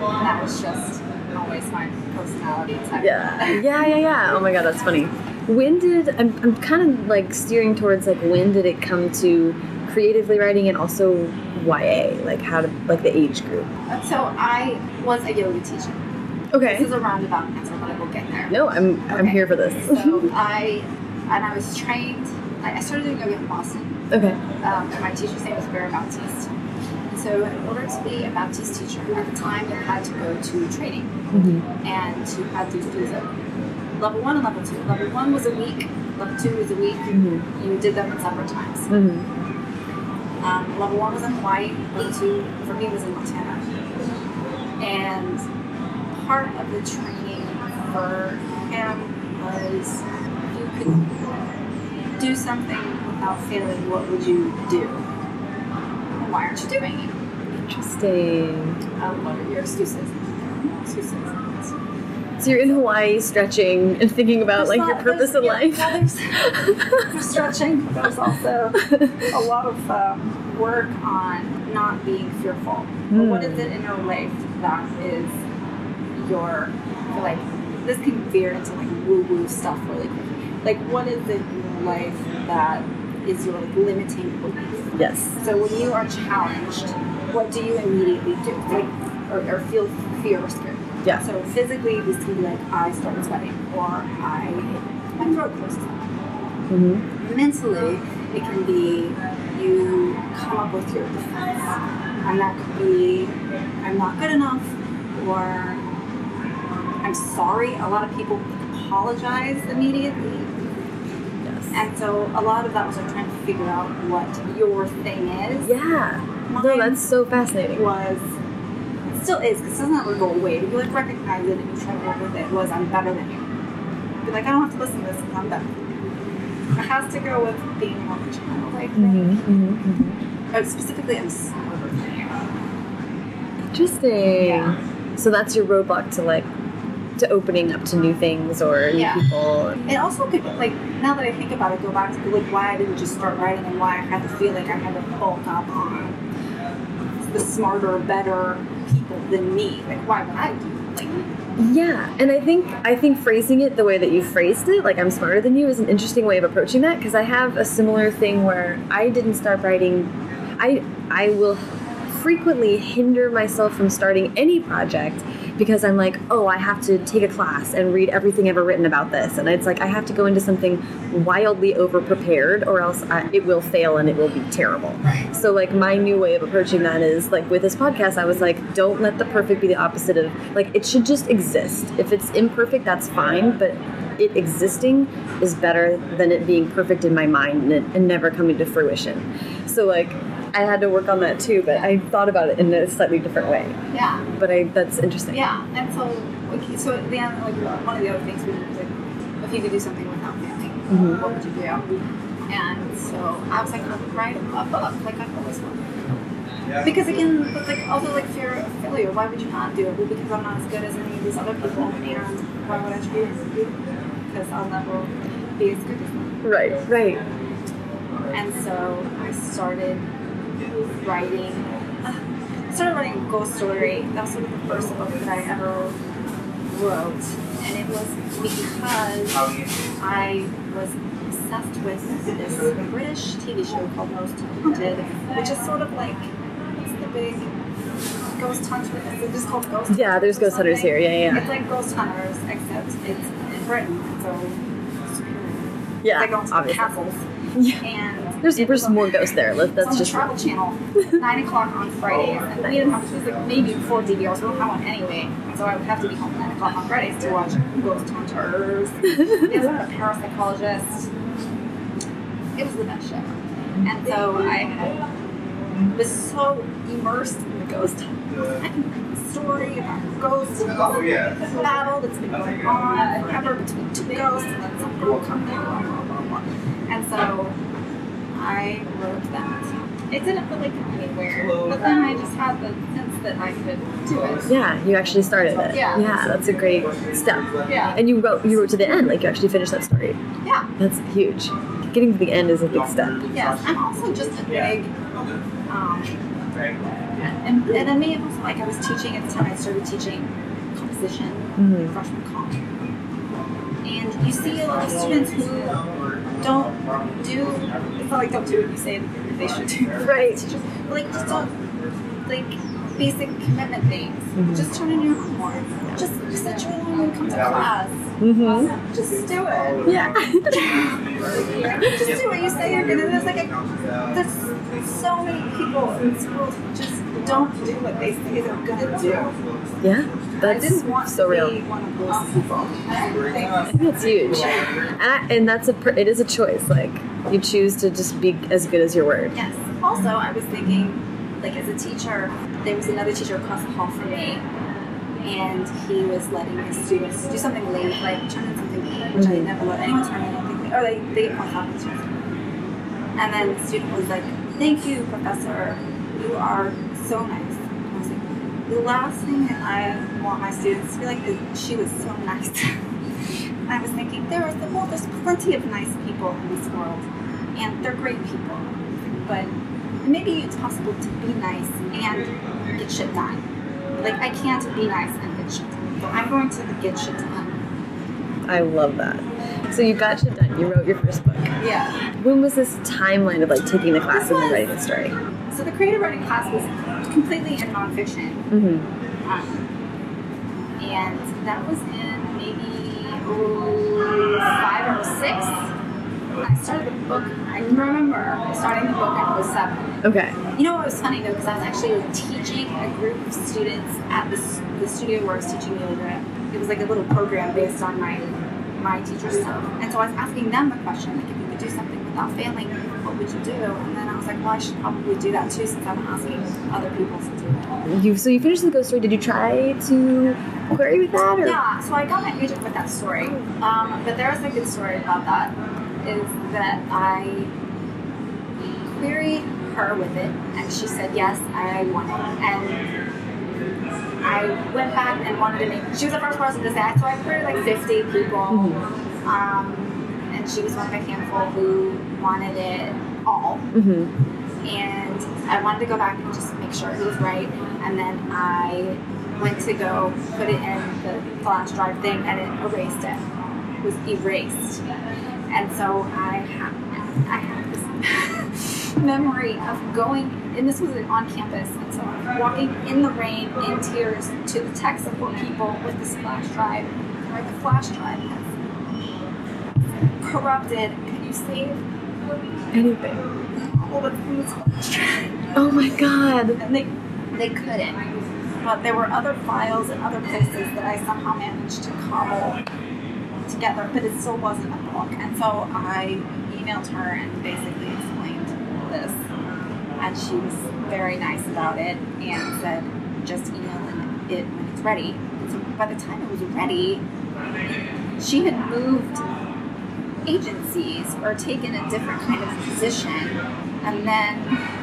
That was just always my personality type. Yeah, yeah, yeah, yeah. Oh my god, that's funny. When did I'm, I'm kind of like steering towards like when did it come to creatively writing and also YA? Like how did like the age group? So I was a yoga teacher. Okay. This is a roundabout answer, but I will get there. No, I'm I'm here for this. So I and I was trained. I I started doing yoga in Boston. okay. um, and my teacher's name was Baron Baptiste. So, in order to be a Baptiste teacher, at the time you had to go to training, Mm-hmm. and you had to do the level one and level two. Level one was a week, level two was a week. Mm-hmm. You did them at separate times. Mm-hmm. Um, level one was in Hawaii, level two for me was in Montana. And part of the training for him was if you could do something without failing, what would you do? Why aren't you doing it? Interesting. Um, what are your excuses? Excuses. So you're in Hawaii stretching and thinking about There's like your purpose in there's- life. yeah, there's- [LAUGHS] There's stretching. but There's also a lot of um, work on not being fearful. But what is it in your life that is your, like this can veer into like woo woo stuff really quickly. Like, what is it in your life that is your like limiting belief? yes. So when you are challenged, what do you immediately do? Like, or, or feel fear or scared? Yeah. So physically, this can be like I start sweating, or I my throat closes up. Mm-hmm. Mentally, it can be you come up with your defense, and that could be I'm not good enough, or I'm sorry. A lot of people apologize immediately. Yes. And so a lot of that was like trying to figure out what your thing is. yeah. No, that's so fascinating. was still is because it doesn't ever go away. But you like recognize it and you try to work with it. Was I'm better than you? Be like I don't have to listen to this because I'm better. It has to go with being more of a child, I think. Mm-hmm, mm-hmm, mm-hmm. Oh, specifically, I'm smarter than you. Interesting. Yeah. So that's your roadblock to like to opening up to new things or new Yeah. people. It also could like now that I think about it, go back to like why I didn't just start writing and why I had to feel like I had to bulk up on the smarter, better people than me. Like why would I do like Yeah, and I think I think phrasing it the way that you phrased it, like I'm smarter than you, is an interesting way of approaching that because I have a similar thing where I didn't start writing. I I will frequently hinder myself from starting any project because I'm like, oh, I have to take a class and read everything ever written about this, and it's like I have to go into something wildly over prepared, or else I, it will fail and it will be terrible. Right. So like my new way of approaching that is like with this podcast, I was like, don't let the perfect be the opposite of like it should just exist. If it's imperfect, that's fine, but it existing is better than it being perfect in my mind and, it, and never coming to fruition. So like I had to work on that too, but I thought about it in a slightly different way. yeah. But I that's interesting. Yeah, and so okay, so at the end, like one of the other things we was like, if you could do something without failing, Mhm. what would you do? And so I was like, I would write a book, like I've always wanted. Because again, it's like also like fear of failure. Why would you not do it? Well, because I'm not as good as any of these other people, and why would I try it? Because I'll never be as good as them. Right. Right. And so I started writing. Uh, started writing a ghost story. That was the first book that I ever wrote, and it was because I was obsessed with this British TV show called Most Haunted, which is sort of like what's the big ghost hunter? Is it just called Ghost? Hunters Yeah, there's or Ghost Hunters here. Yeah, yeah. It's like Ghost Hunters, except it's in Britain, so superior. Yeah, they go into obviously. castles. [LAUGHS] Yeah. And There's, it's there's more ghosts there. Let- That's on the just Travel Channel, [LAUGHS] nine o'clock on Fridays, and we didn't have it was like maybe before DVRs. We don't have one anyway, and so I would have to be home at nine o'clock on Fridays to watch Ghost Hunters. [LAUGHS] it was a parapsychologist. It was the best show, and so I was so immersed in the ghost hunt. I a story about ghosts and oh, all the battle that's been going on forever between two ghosts, and then some girl comes in, blah blah blah blah. And so I wrote that. It didn't really go anywhere, but then I just had the sense that I could do it. yeah. You actually started it. Yeah. Yeah, that's a great step. Yeah. And you wrote you wrote to the end. Like you actually finished that story. Yeah. That's huge. Getting to the end is a big step. Yes. I'm also just a big. Um, and, and I may have also, like, I was teaching at the time I started teaching composition, Mhm. freshman comp. And you see a lot of students who don't do, it's not like don't do what you say that they should do. Right. [LAUGHS] Teachers, but like, just don't, like, basic commitment things. Mhm. Just turn in your homework. Just set your alarm and come to class. Mm-hmm. Just do it. Yeah. [LAUGHS] Just do what you say you're gonna. There's like a, there's so many people in school who just don't do what they say they're gonna do. yeah. I That's didn't want so to real. be one of those people. I think that's huge, and, I, and that's a it is a choice. Like you choose to just be as good as your word. Yes. Also, I was thinking, like as a teacher, there was another teacher across the hall from me, and he was letting his students do something late, like turn in something late, which I Mhm. never let anyone turn in anything late, or they they get off the. And then the student was like, "Thank you, professor. You are so nice." And I was like, "The last thing that I want my students to be like is she was so nice." [LAUGHS] I was thinking, there are well, there's plenty of nice people in this world, and they're great people. But maybe it's possible to be nice and get shit done. Like I can't be nice and get shit done. So I'm going to get shit done. I love that. So you got shit done. You wrote your first book. Yeah. When was this timeline of like taking the class This and then writing the story? So the creative writing class was completely in nonfiction. Mm-hmm. Um, and that was in maybe five or six. I started the book, I remember starting the book in 07. Okay. You know what was funny though, because I was actually teaching a group of students at the, the studio where I was teaching yoga. It was like a little program based on my my teacher stuff. And so I was asking them the question, like if you could do something without failing, what would you do? And then I was like, well, I should probably do that too since I'm asking other people to do it. You so you finished the ghost story. Did you try to query with that or? Yeah, so I got my agent with that story. Um, but there was a good story about that. Is that I queried her with it, and she said yes, I want it. And I went back and wanted to make. She was the first person to say so I queried like 50 people. Mhm. Um, and she was one of a handful who wanted it all Mm-hmm. and I wanted to go back and just make sure it was right. And then I went to go put it in the flash drive thing, and it erased it. It was erased, and so I have I have this [LAUGHS] memory of going, and this was on campus, and so I'm walking in the rain in tears to the tech support people with this flash drive. Where the flash drive has corrupted. Can you save Anything. Oh my god. and they they couldn't. But there were other files and other places that I somehow managed to cobble together, but it still wasn't a book. And so I emailed her and basically explained this, and she was very nice about it and said, just email it when it's ready. And so by the time it was ready, she had moved agencies or taken a different kind of position, and then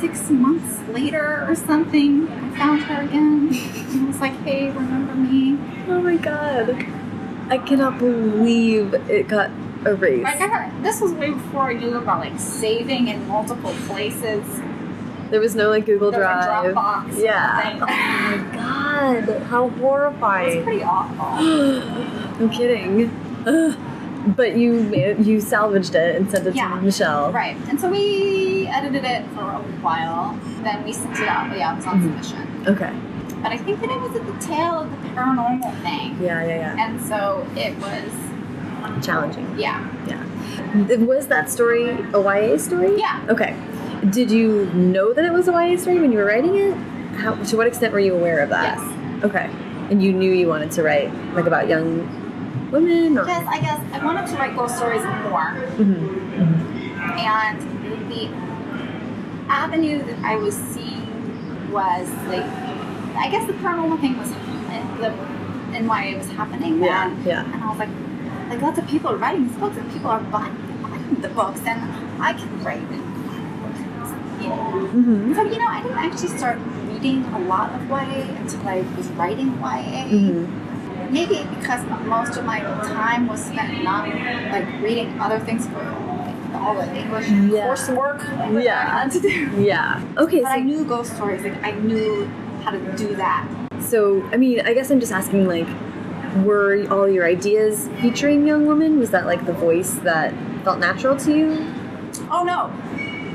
six months later or something, I found her again. And was like, hey, remember me? Oh my god. I cannot believe it got erased. Like, I this was way before I knew about like saving in multiple places. There was no like Google There Drive. Dropbox. Yeah. Oh my god. How horrifying! horrifying. pretty awful. [GASPS] I'm kidding. Ugh. But you you salvaged it and sent it Yeah. to Michelle. Right. And so we edited it for a while. Then we sent it out. Yeah, it was on Mhm. submission. Okay. But I think that it was at the tail of the paranormal thing. Yeah, yeah, yeah. And so it was. Challenging. yeah. Yeah. Was that story a YA story? Yeah. Okay. Did you know that it was a YA story when you were writing it? How, to what extent were you aware of that? Yes. Okay. And you knew you wanted to write like about young women or Because I guess I wanted to write ghost stories more. Mhm. And the avenue that I was seeing was like, I guess the paranormal thing was the and why it was happening Yeah, then. yeah. And I was like, like lots of people are writing these books and people are buying, buying the books and I can write. You know. Mhm. So you know, I didn't actually start reading a lot of YA until I was writing YA. Maybe because most of my time was spent not like reading other things for like, all the English Yeah. coursework that Yeah. I had to do. [LAUGHS] Yeah. Okay. But I knew ghost stories. Like I knew how to do that. so, I mean, I guess I'm just asking, like, were all your ideas featuring young women? Was that like the voice that felt natural to you? Oh no.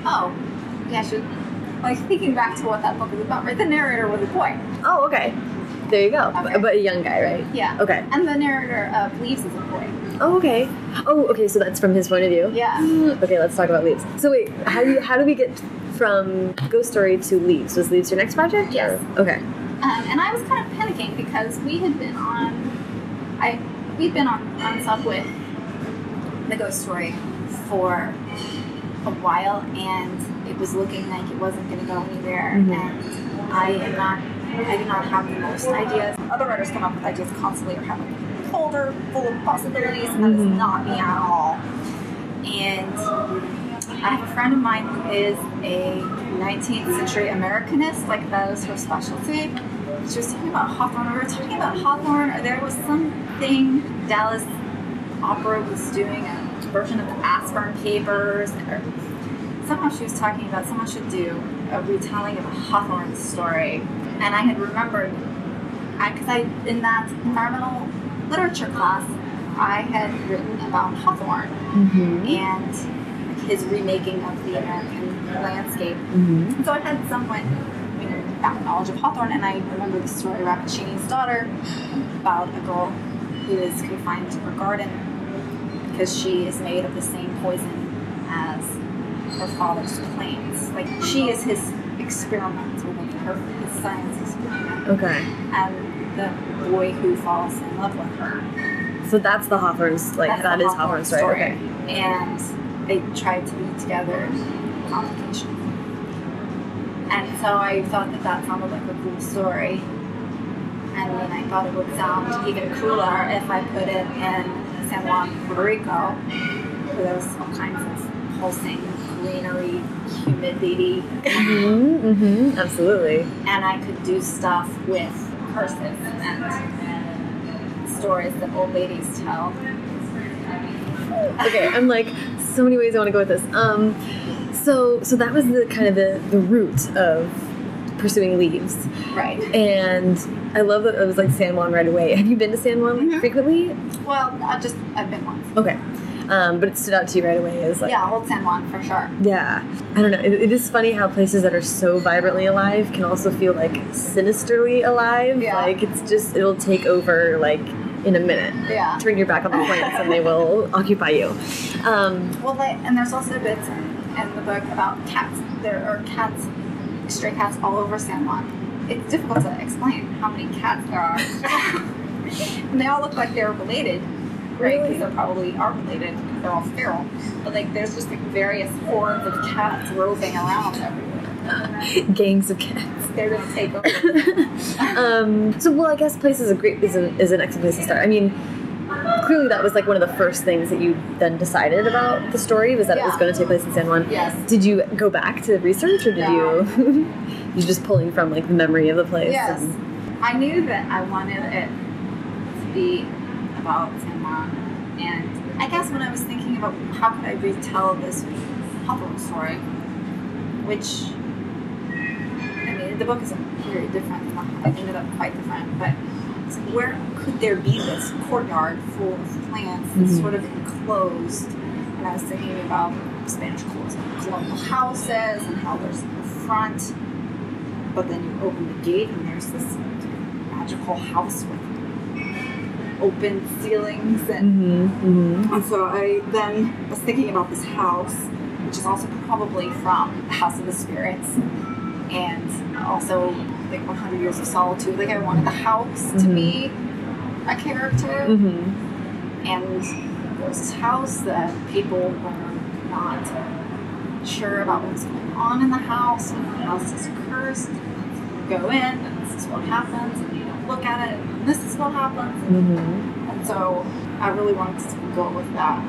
Oh, yeah. Should like thinking back to what that book was about. Right, the narrator was a boy. Oh, okay. There you go. Okay. But, a young guy, right? Yeah. Okay. And the narrator of Leaves is a boy. Oh, okay. Oh, okay. So that's from his point of view. Yeah. Okay, let's talk about Leaves. So wait, how do you, how do we get from Ghost Story to Leaves? Was Leaves your next project? Yes. or- Okay. Um, and I was kind of panicking because we had been on, I we've been on on sub with the ghost story for a while, and it was looking like it wasn't going to go anywhere. Mhm. And I am not, I do not have the most ideas. Other writers come up with ideas constantly or have a folder full of possibilities, and that is Mhm. not me at all. And I have a friend of mine who is a 19th century Americanist, like that is her specialty. She was talking about Hawthorne. We were talking about Hawthorne, or there was something Dallas Opera was doing a version of the Aspern Papers, or somehow she was talking about someone should do a retelling of a Hawthorne story. And I had remembered, because I, in that environmental literature class, I had written about Hawthorne Mm-hmm. and his remaking of the American landscape. Mm-hmm. So I had somewhat, you know, back knowledge of Hawthorne, and I remember the story of Rappaccini's daughter about a girl who is confined to her garden because she is made of the same poison as her father's plants. Like she is his experiment, or like her science experiment, Okay. and the boy who falls in love with her. So that's the Hawthorne's like That's that is story. Okay. And they tried to be together complications. And so I thought that that sounded like a cool story. And then I thought it would sound even cooler if I put it in San Juan, Puerto Rico, where there's all kinds of pulsing greenery, humidity, Mm-hmm. Mm-hmm. Absolutely. and I could do stuff with curses and stories that old ladies tell. Okay. I'm like so many ways I want to go with this. Um. So so that was the kind of the the root of pursuing leaves. Right. And I love that it was like San Juan right away. Have you been to San Juan like, Mhm. frequently? Well, I just I've been once. Okay. Um, but it stood out to you right away as like yeah, Old San Juan for sure. Yeah, I don't know. It, it is funny how places that are so vibrantly alive can also feel like sinisterly alive. Yeah. Like it's just it'll take over like in a minute. Yeah. Turn your back on the [LAUGHS] plants and they will occupy you. Um, Well, they, and there's also bits in, in the book about cats. There are cats, stray cats all over San Juan. It's difficult to explain how many cats there are. [LAUGHS] and they all look like they're related, right? Because Really? they probably are related because they're all feral. But like, there's just like various hordes of cats roving around everywhere. [LAUGHS] gangs of cats. They're gonna take over. [LAUGHS] um, so well, I guess place is a great is an, is an excellent place to start. I mean, clearly that was like one of the first things that you then decided about the story was that it was going to take place in San Juan. Yes. Did you go back to research or did No. you [LAUGHS] you just pulling from like the memory of the place? Yes. I knew that I wanted it to be about San Juan. And I guess when I was thinking about how could I retell this Hawthorne story, which, I mean, the book is very different. It ended up quite different. But where could there be this courtyard full of plants that's Mhm. sort of enclosed? And I was thinking about Spanish colonial houses and how there's the front, but then you open the gate and there's this magical house with open ceilings and Mm-hmm. and so I then was thinking about this house, which is also probably from the House of the Spirits, and also like 100 Years of Solitude. Like I wanted the house to Mhm. be a character, Mm-hmm. and there was this house that people were not sure about what was going on in the house, and the house is cursed. You go in, and this is what happens, and you don't look at it, this is what happens. Mm-hmm. And so I really wanted to go with that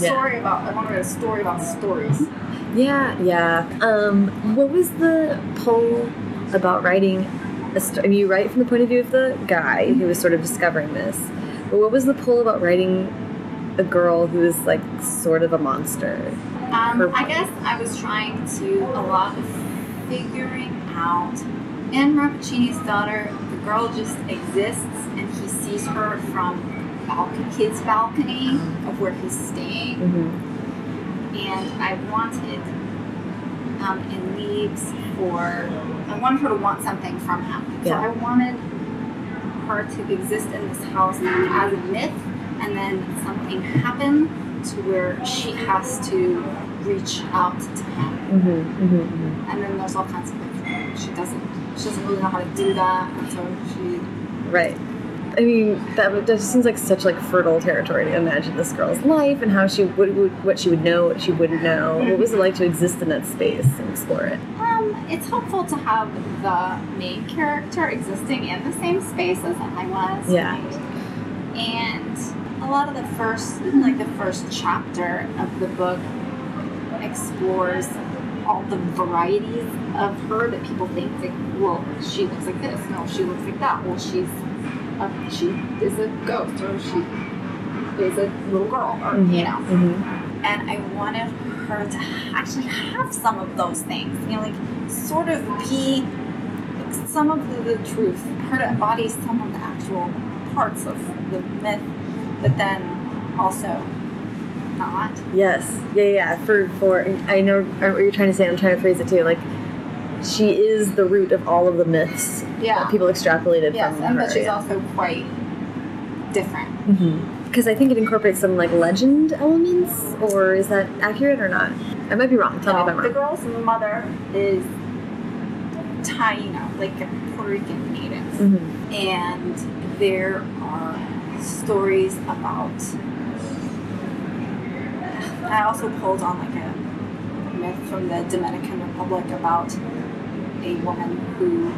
Yeah. story about. I wanted a story about stories. Yeah, yeah. Um, what was the poll about writing a mean, you write from the point of view of the guy who was sort of discovering this. But what was the pull about writing a girl who is like sort of a monster? Um, I guess I was trying to a lot of figuring out. In Rappaccini's daughter, girl just exists, and he sees her from balcony, his balcony of where he's staying. Mm-hmm. and I wanted um, in leaves for I wanted her to want something from him. So I wanted her to exist in this house as a myth, and then something happen to where she has to reach out to him. Mm-hmm. Mm-hmm. And then there's all kinds of things she doesn't she doesn't really know how to do that, and so she Right. I mean, that that just seems like such like fertile territory to imagine this girl's life and how she would, would what she would know, what she wouldn't know. What was it like to exist in that space and explore it? Um, it's helpful to have the main character existing in the same space as I was. Yeah. And a lot of the first, like the first chapter of the book, explores all the varieties of her that people think like, well, she looks like this. No, she looks like that. Well, she's a, she is a ghost, or she is a little girl, or you know Mm-hmm. and I wanted her to actually have some of those things, you know, like sort of be like, some of the, the truth, her to embody some of the actual parts of the myth, but then also not. Yes. Yeah, yeah. For for I know what you're trying to say. I'm trying to phrase it too. Like she is the root of all of the myths Yeah. that people extrapolated Yes, from and her. but she's yeah. also quite different. Because I think it incorporates some like legend elements, or is that accurate or not? I might be wrong. Tell me if I'm wrong. the girl's mother is Taino, like a Puerto Rican native. Mhm. and there are stories about. I also pulled on like a myth from the Dominican Republic about a woman who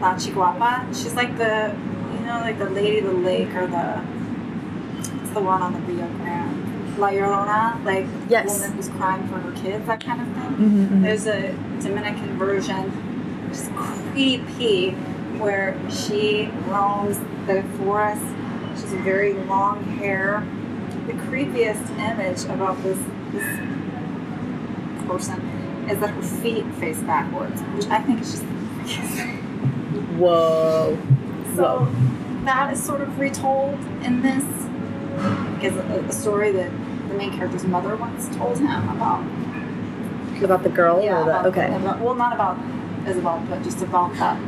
La Ciguapa. She's like the, you know, like the lady of the lake or the. It's the one on the Rio Grande. La Llorona, like Yes. the woman who's crying for her kids, that kind of thing. Mhm, mhm. There's a Dominican version, which is creepy, where she roams the forest. She's very long hair. The creepiest image about this this person is that her feet face backwards, which I think is just [LAUGHS] Whoa. so. That is sort of retold in this, is a, a story that the main character's mother once told him about About the girl Yeah, or the about, okay. about- well, not about Isabel, but just about that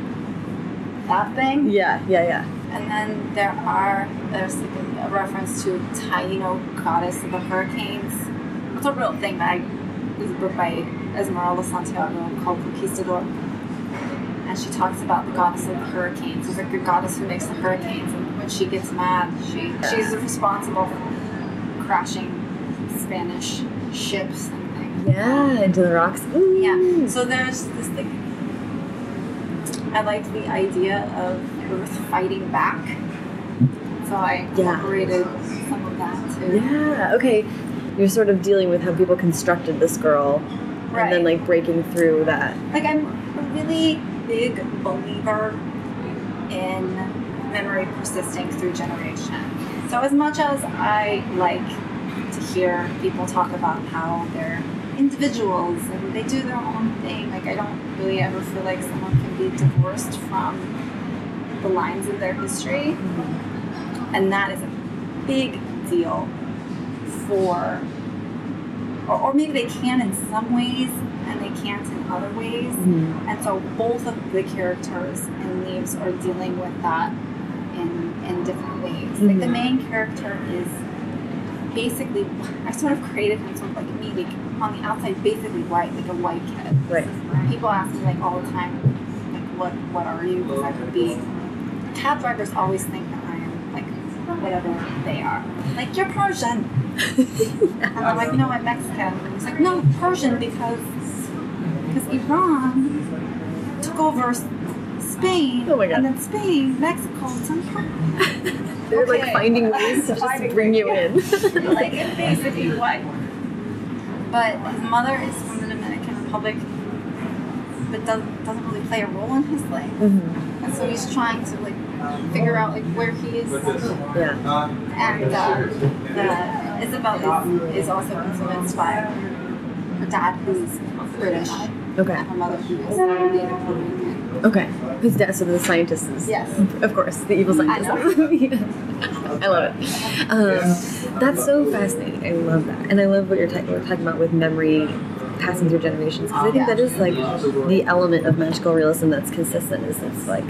that thing. Yeah, yeah, yeah. And then there are there's like a, a reference to Taino goddess of the hurricanes. It's a real thing that I is a book by Esmeralda Santiago called Conquistadora. And she talks about the goddess of the hurricanes. There's like a goddess who makes the hurricanes, and when she gets mad, she she's responsible for crashing Spanish ships and things. Yeah, into the rocks. Ooh. Yeah. So there's this thing. I liked the idea of Earth fighting back. So I Yeah. incorporated some of that too. Yeah. Okay. You're sort of dealing with how people constructed this girl, and then like breaking through that. Like I'm a really big believer in memory persisting through generation. So as much as I like to hear people talk about how they're individuals and they do their own thing, like I don't really ever feel like someone can be divorced from the lines of their history, and that is a big deal for, or, or maybe they can in some ways and they can't in other ways. Mhm. And so both of the characters in Leaves are dealing with that in in different ways. Like the Mhm. main character is basically I sort of created him sort of like me, like on the outside basically white, like a white kid. Right. People ask me like all the time, like what what are you? Because I could be cab drivers always think that I am like whatever they are. Like you're Persian. [LAUGHS] And I'm like, no, I'm Mexican. And he's like, no, Persian because because Iran took over Spain, Oh my God. and then Spain, Mexico, Persian. [LAUGHS] They're like finding [LAUGHS] ways to just bring you in. like it's basically what. But his mother is from the Dominican Republic, but doesn't doesn't really play a role in his life, Mhm. and so he's trying to like figure out like where he is. Yeah. And uh, the, Isabel is, is also influenced by her dad, who's British, Okay. and her mother, who is Native Puerto Rican. Okay. Who's dad? So the scientist is. Yes. Of course, the evil scientist. [LAUGHS] I love it. Um, that's so fascinating. I love that, and I love what you're, ta- we're talking about with memory passing through generations. Because I think that is like the element of magical realism that's consistent. Is it's like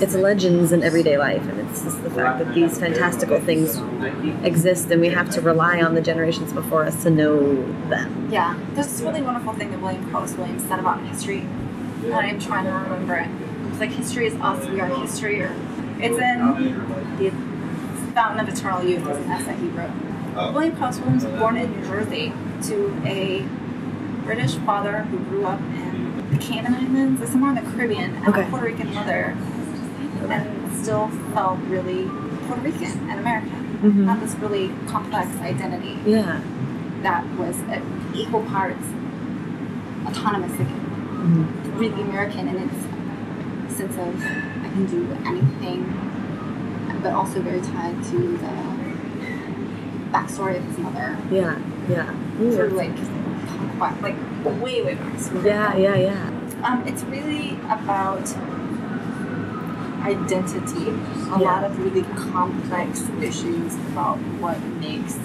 it's legends in everyday life, and it's just the fact that these fantastical things exist, and we have to rely on the generations before us to know them. Yeah, there's this really wonderful thing that William Carlos Williams said about history, and I'm trying to remember it. It's like history is us, we are history, or it's in the Fountain of Eternal Youth. It's an essay he wrote. William Carlos Williams was born in New Jersey to a British father who grew up in the Cayman Islands, somewhere in the Caribbean, and Okay. a Puerto Rican mother, and still felt really Puerto Rican and American. Mhm. Had this really complex identity Yeah. that was at equal parts autonomous, like Mhm. really American in its sense of I can do anything, but also very tied to the backstory of his mother Yeah. Yeah. Ooh, through like like way way back. Yeah. Yeah. Yeah. Um, it's really about identity. A Yeah. lot of really complex issues about what makes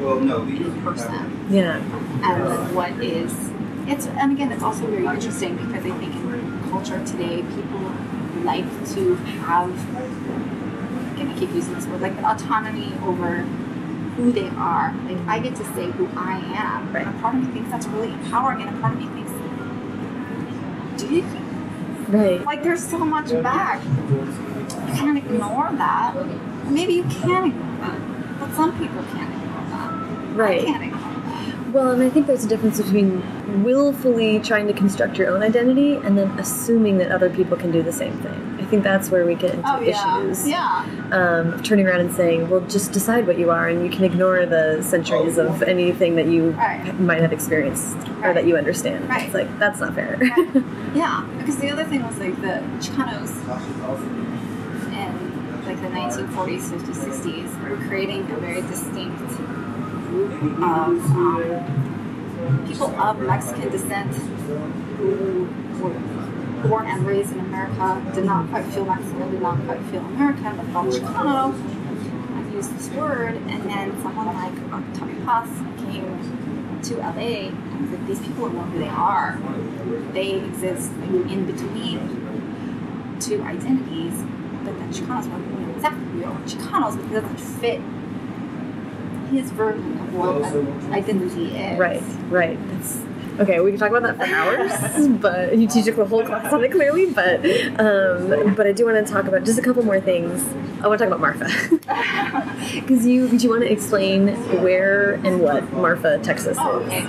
Well, no, a person. Yeah. and then what is it's and again it's also very interesting because I think in culture today people like to have again I keep using this word like autonomy over who they are. Like I get to say who I am. Right. And a part of me thinks that's really empowering and a part of me thinks do you Right. like there's so much back. You can't ignore that. Maybe you can ignore that. But some people can't ignore that. I Right. can't ignore that. Well, and I think there's a difference between willfully trying to construct your own identity and then assuming that other people can do the same thing. I think that's where we get into Oh yeah. issues. Yeah. Um, turning around and saying, well, just decide what you are, and you can ignore the centuries of anything that you Right. might have experienced or that you understand. Right. It's like, that's not fair. Right. [LAUGHS] Yeah, because the other thing was like the Chicanos in like the 1940s, 50s, 60s were creating a very distinct group of um, people of Mexican descent who were born and raised in America, did not quite feel Mexican, did not quite feel American, but felt Chicano. I've used this word, and then someone like Octavio Paz came to LA and was like, these people don't know who they are. They exist like, in between two identities, but then Chicanos were like, we know exactly who we are. Chicanos, but it doesn't fit his version of what identity is. Right, right. That's okay. We can talk about that for hours, but you teach a whole class on it clearly. But um, but I do want to talk about just a couple more things. I want to talk about Marfa [LAUGHS] because you do you want to explain where and what Marfa, Texas Oh, is? okay.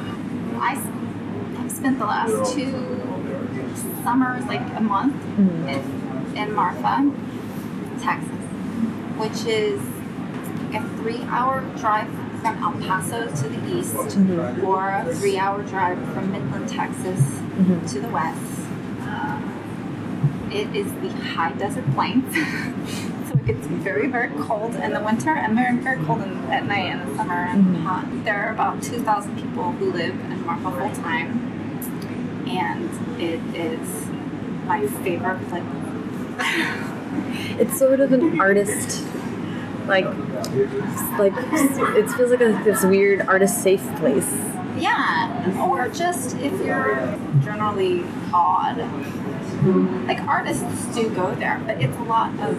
I s- have spent the last two summers, like a month, Mhm. in, in Marfa, Texas, which is a three-hour drive from El Paso to the east, Mhm. or a three-hour drive from Midland, Texas, Mhm. to the west. Uh, it is the high desert plains, [LAUGHS] so it gets very, very cold in the winter and very, very cold in, at night in the summer and Mhm. hot. There are about 2,000 people who live in Marfa full time, and it is my favorite place. It's sort of an artist, like, like it feels like a, this weird artist safe place. Yeah, or just if you're generally odd. Like artists do go there, but it's a lot of.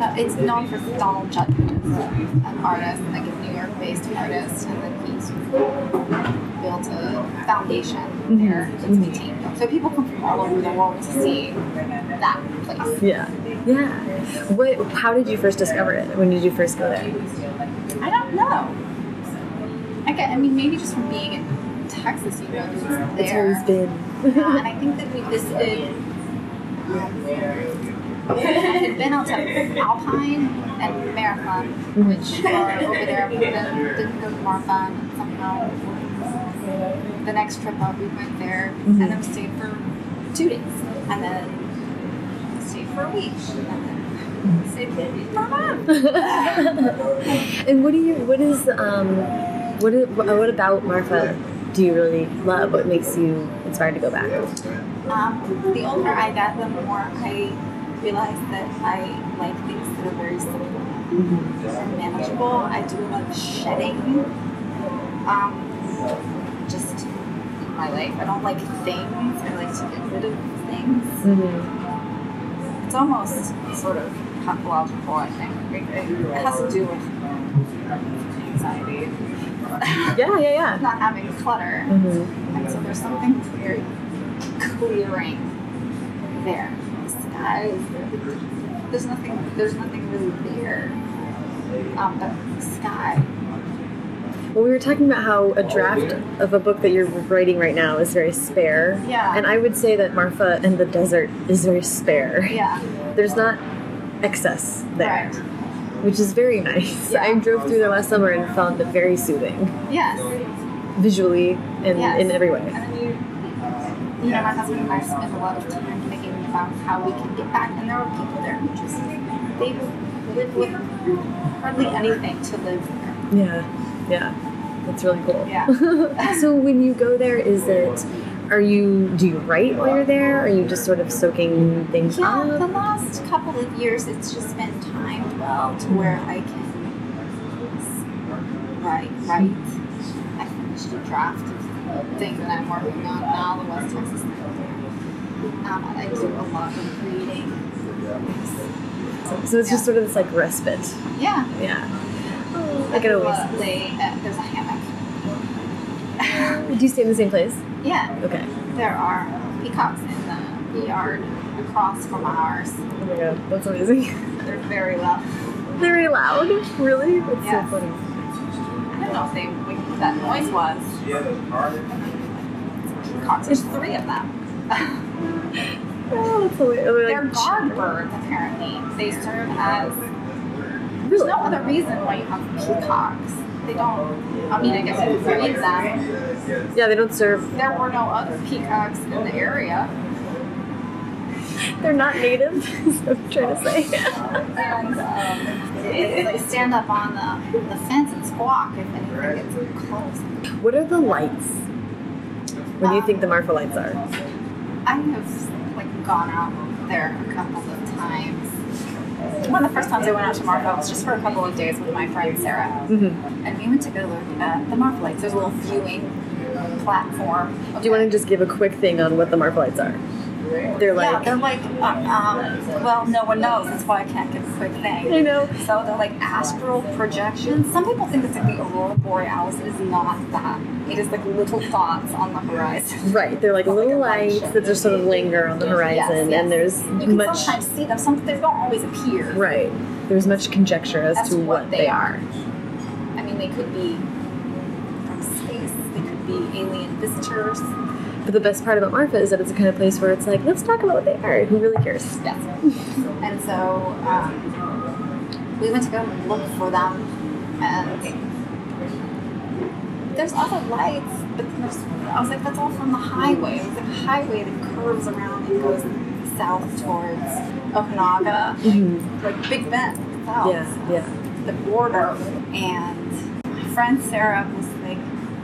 Uh, it's known for Donald Judd, who's an artist, like a New York-based artist, and then he's built a foundation there that's maintained. So people come from all over the world to see that place. Yeah, yeah. What? How did you first discover it? When did you first go there? I don't know. I, get, I mean, maybe just from being in Texas, you know, it's there. It's always been. Uh, and I think that we visited. I had been out to Alpine and Marathon, which are over there, but then didn't go to Marfa, and somehow the next trip up we went there, and then we stayed for two days, and then a week, and then stayed month. and what do you? What is um? What is, What about Marfa? Do you really love? What makes you inspired to go back? Um, the older I get, the more I realize that I like things that are very simple and manageable. I do love shedding. Um, just in my life, I don't like things. I like to get rid of things. Mm-hmm. It's almost sort of pathological, I think. It, it, has to do with anxiety, Yeah, yeah, yeah. [LAUGHS] not having clutter. Mm-hmm. And so there's something very clearing there. The sky there's nothing there's nothing really there. Um, but the sky. Well, we were talking about how a draft of a book that you're writing right now is very spare. Yeah. And I would say that Marfa and the desert is very spare. Yeah. There's not excess there, Right. which is very nice. Yeah. I drove through there last summer and found it very soothing, Yes. visually and Yes. in every way. And then you you know, my husband and I spend a lot of time thinking about how we can get back and there are people there who just they live with hardly anything to live there. Yeah, yeah, that's really cool. Yeah. [LAUGHS] so when you go there, is it? Are you? Do you write while you're there? Are you just sort of soaking things Yeah, the last couple of years, it's just been timed well to where I can write. Write. I finished a draft of the thing that I'm working on now, the West Texas. Um, I do a lot of reading. So it's just sort of this like respite. Yeah. Yeah. I I can always. lay. Uh, there's a hammock. Do you stay in the same place? Yeah, Okay. there are peacocks in the yard across from ours. Oh my god, that's amazing. [LAUGHS] They're very loud. Very loud. Really? That's Yes. so funny. I don't know if they what that noise was. Peacocks. There's three of them. [LAUGHS] Oh, that's hilarious. They're guard birds, apparently. They serve as. There's no other reason why you have peacocks. They don't. I mean, I guess you could breed them. Yeah, they don't serve. There were no other peacocks in the area, They're not native. [LAUGHS] is I'm trying to say. and um, they, they stand up on the, the fence and squawk if anything gets close. what are the lights? What do you think the Marfa lights are? I have like gone out there a couple of times. One of the first times I went out to Marfa was just for a couple of days with my friend Sarah. Mm-hmm. And we went to go look at the Marfa lights. There's a little viewing platform. Do you want to just give a quick thing on what the Marfa lights are? They're yeah, like. they're like, uh, um, well, no one knows. That's why I can't give a quick thing. I know. So they're like astral projections. Some people think it's like the aurora borealis. It is not that. It is like little dots on the horizon. Right, they're like [LAUGHS] Like little light lights that just sort of linger on the horizon, yes. and there's You can much. sometimes see them. Some they don't always appear. Right, there's much conjecture as to what, what, they are. I mean, they could be from space. They could be alien visitors. But the best part about Marfa is that it's the kind of place where it's like, let's talk about what they are. Who really cares? Yes. and so um, we went to go look for them, and there's other lights, but there's, I was like, that's all from the highway. It was like a highway that curves around and goes south towards Ojinaga, Mhm. like Big Bend south. Yeah, yeah. the border and my friend Sarah was like,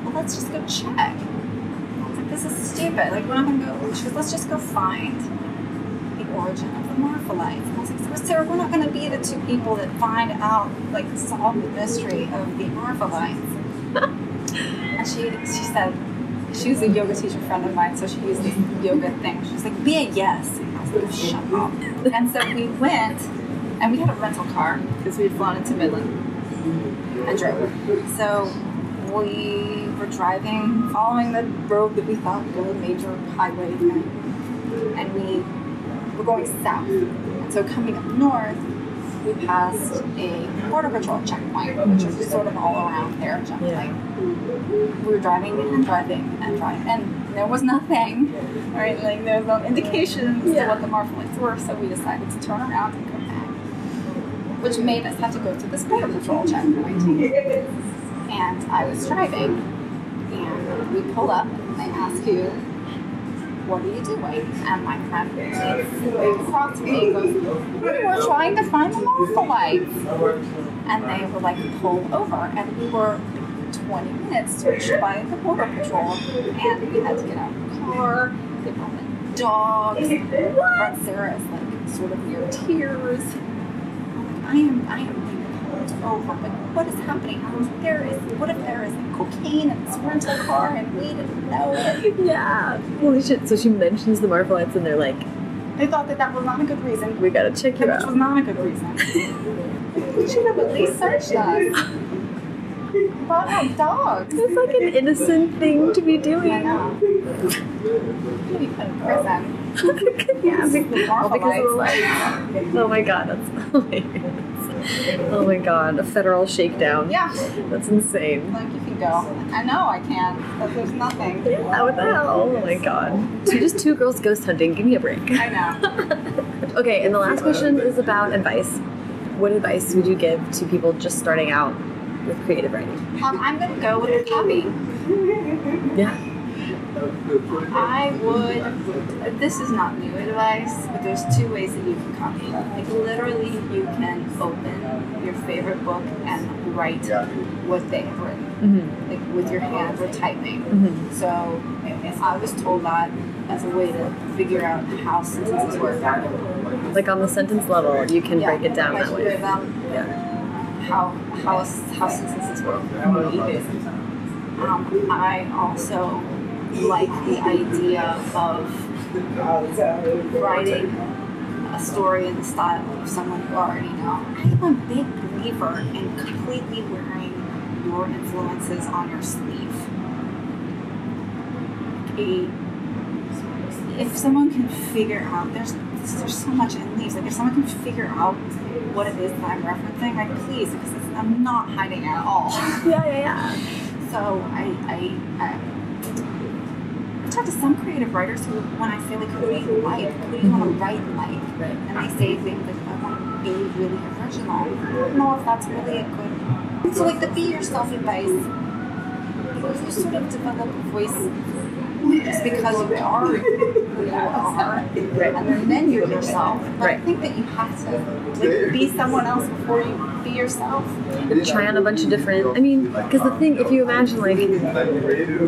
well, let's just go check. I was like, this is stupid. Like, we're not gonna go. She goes, let's just go find the origin of the Marfa lights. And I was like, Sarah, we're not going to be the two people that find out, like, solve the mystery of the Marfa lights. [LAUGHS] and she, she said, she was a yoga teacher friend of mine, so she used this yoga thing. She was like, be a yes. And I was like, shut up. and so we went, and we had a rental car because we had flown into Midland and drove. So we were driving, following the road that we thought was a major highway thing, and we were going south. And so coming up north, we passed a border patrol checkpoint, which is sort of all around there, generally. Yeah. We were driving and driving and driving, and there was nothing, right? Like there was no indications Yeah. to what the Marfa lights were, so we decided to turn around and go back, which made us have to go to this border patrol checkpoint. And I was driving, and we pull up, and they ask you, what are you doing? And my friend across me goes, we were trying to find the Marfa lights. And they were like, pull over. And we were 20 minutes searched by the Border Patrol. And we had to get out of the car. They brought in dogs. What? Sarah is like sort of near tears. I'm I am, I am being pulled over. But what is happening? I was like, there is, what if there is like cocaine in this rental car and we didn't know it? [LAUGHS] Yeah. Holy shit. So she mentions the Marfa lights and they're like, They thought that that was not a good reason. we gotta check you out. Which was not a good reason. [LAUGHS] we should have at least searched us. Brought out dogs. It's like an innocent thing to be doing. I know. Could be put in prison. [LAUGHS] yeah, The be- all because of the Marfolites. lights. Oh my god, that's hilarious. [LAUGHS] Oh my god, a federal shakedown. Yeah, That's insane. like you can go. I know I can, but there's nothing. Yeah, what the hell? Oh my god. So just two girls ghost hunting. Give me a break. I know. [LAUGHS] Okay, and the last question is about advice. What advice would you give to people just starting out with creative writing? Um, I'm gonna go with the copy. Yeah. I would. This is not new advice, but there's two ways that you can copy. Like literally, you can open your favorite book and write what they have written, Mm-hmm. like with your hands or typing. Mm-hmm. So I was told that as a way to figure out how sentences work. Like on the sentence level, you can break it down that way. with, um, Yeah. how how how sentences work. Um, I also like the idea of writing a story in the style of someone you already know. I am a big believer in completely wearing your influences on your sleeve. A, if someone can figure out, there's there's so much in leaves. Like if someone can figure out what it is that I'm referencing, like please, because it's, I'm not hiding at all. [LAUGHS] Yeah, yeah, yeah. So I, I, I talk to some creative writers who, when I say like, who do you like? Who do you want to write like? Right. And they say things like, I want to be really original. I don't know if that's really a good. So like the be yourself advice. You sort of develop a voice just because you are who you are, and then, you're yourself. But I think that you have to like be someone else before you be yourself. And try on a bunch of different. I mean, because the thing, if you imagine like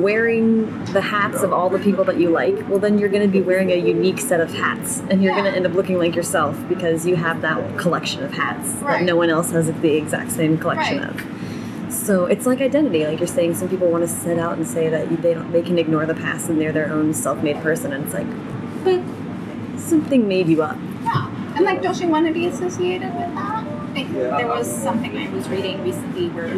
wearing the hats of all the people that you like, well, then you're going to be wearing a unique set of hats, and you're Yeah. going to end up looking like yourself because you have that collection of hats that no one else has the exact same collection Right. of. So it's like identity, like you're saying. Some people want to set out and say that they don't, they can ignore the past and they're their own self-made person, and it's like, but something made you up. Yeah. And like, don't you want to be associated with Like, there was something I was reading recently where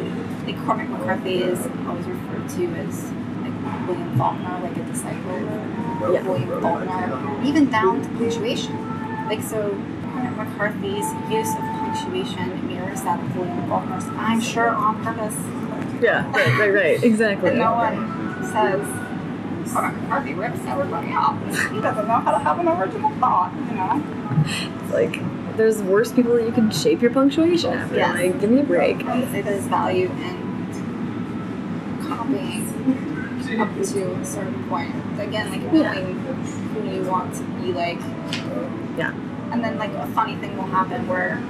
like Cormac McCarthy is always referred to as like William Faulkner, like a disciple of Yeah. William Faulkner, even down to punctuation. Like so, Cormac McCarthy's use of punctuation mirrors that of William Faulkner's. I'm sure on purpose. Yeah, right, right, right, exactly. No one says. Cormac McCarthy rips everybody off. He doesn't know how to have an original thought, you know? It's like there's worse people that you can shape your punctuation after. Yes. Like, give me a break. I would say there's value in copying up to a certain point. Again, like Yeah. knowing who you want to be like. Yeah. And then like a funny thing will happen where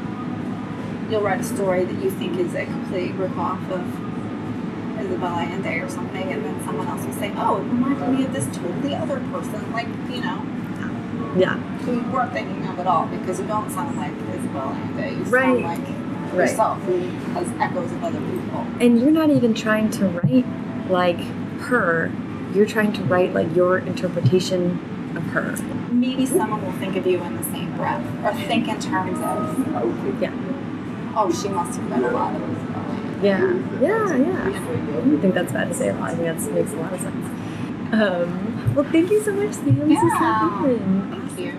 you'll write a story that you think is a complete ripoff of Isabella Allende or something, and then someone else will say, "Oh, it reminded me of this totally other person." Like you know, Yeah. Who you weren't thinking of at all because you don't sound like Isabel Allende. You Right. sound like Right. yourself who has echoes of other people. And you're not even trying to write like her. You're trying to write like your interpretation of her. Maybe someone will think of you in the same breath or think in terms of, Yeah. oh, she must have read a lot of. Yeah. Yeah, yeah. I don't think that's bad to say a lot. I think that makes a lot of sense. Um, well, thank you so much, Sam. This is so Yeah. fun. Thank you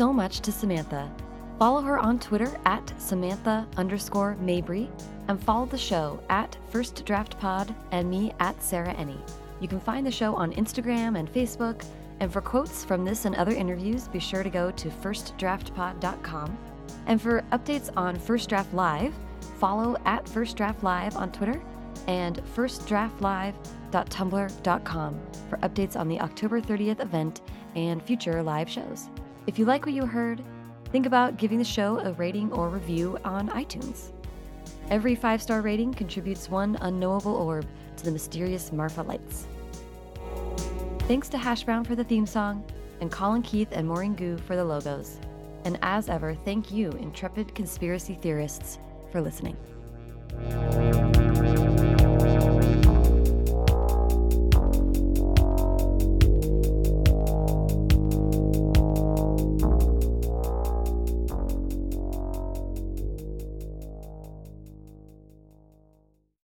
so much to Samantha. Follow her on Twitter at Samantha underscore Mabry and follow the show at First Draft Pod and me at Sarah Enni. You can find the show on Instagram and Facebook. And for quotes from this and other interviews, be sure to go to firstdraftpod.com. And for updates on First Draft Live, follow at First Draft Live on Twitter and firstdraftlive.tumblr.com for updates on the October 30th event and future live shows. If you like what you heard, think about giving the show a rating or review on iTunes. Every five star rating contributes one unknowable orb to the mysterious Marfa Lights. Thanks to Hash Brown for the theme song, and Colin Keith and Maurene Goo for the logos. And as ever, thank you, intrepid conspiracy theorists, for listening.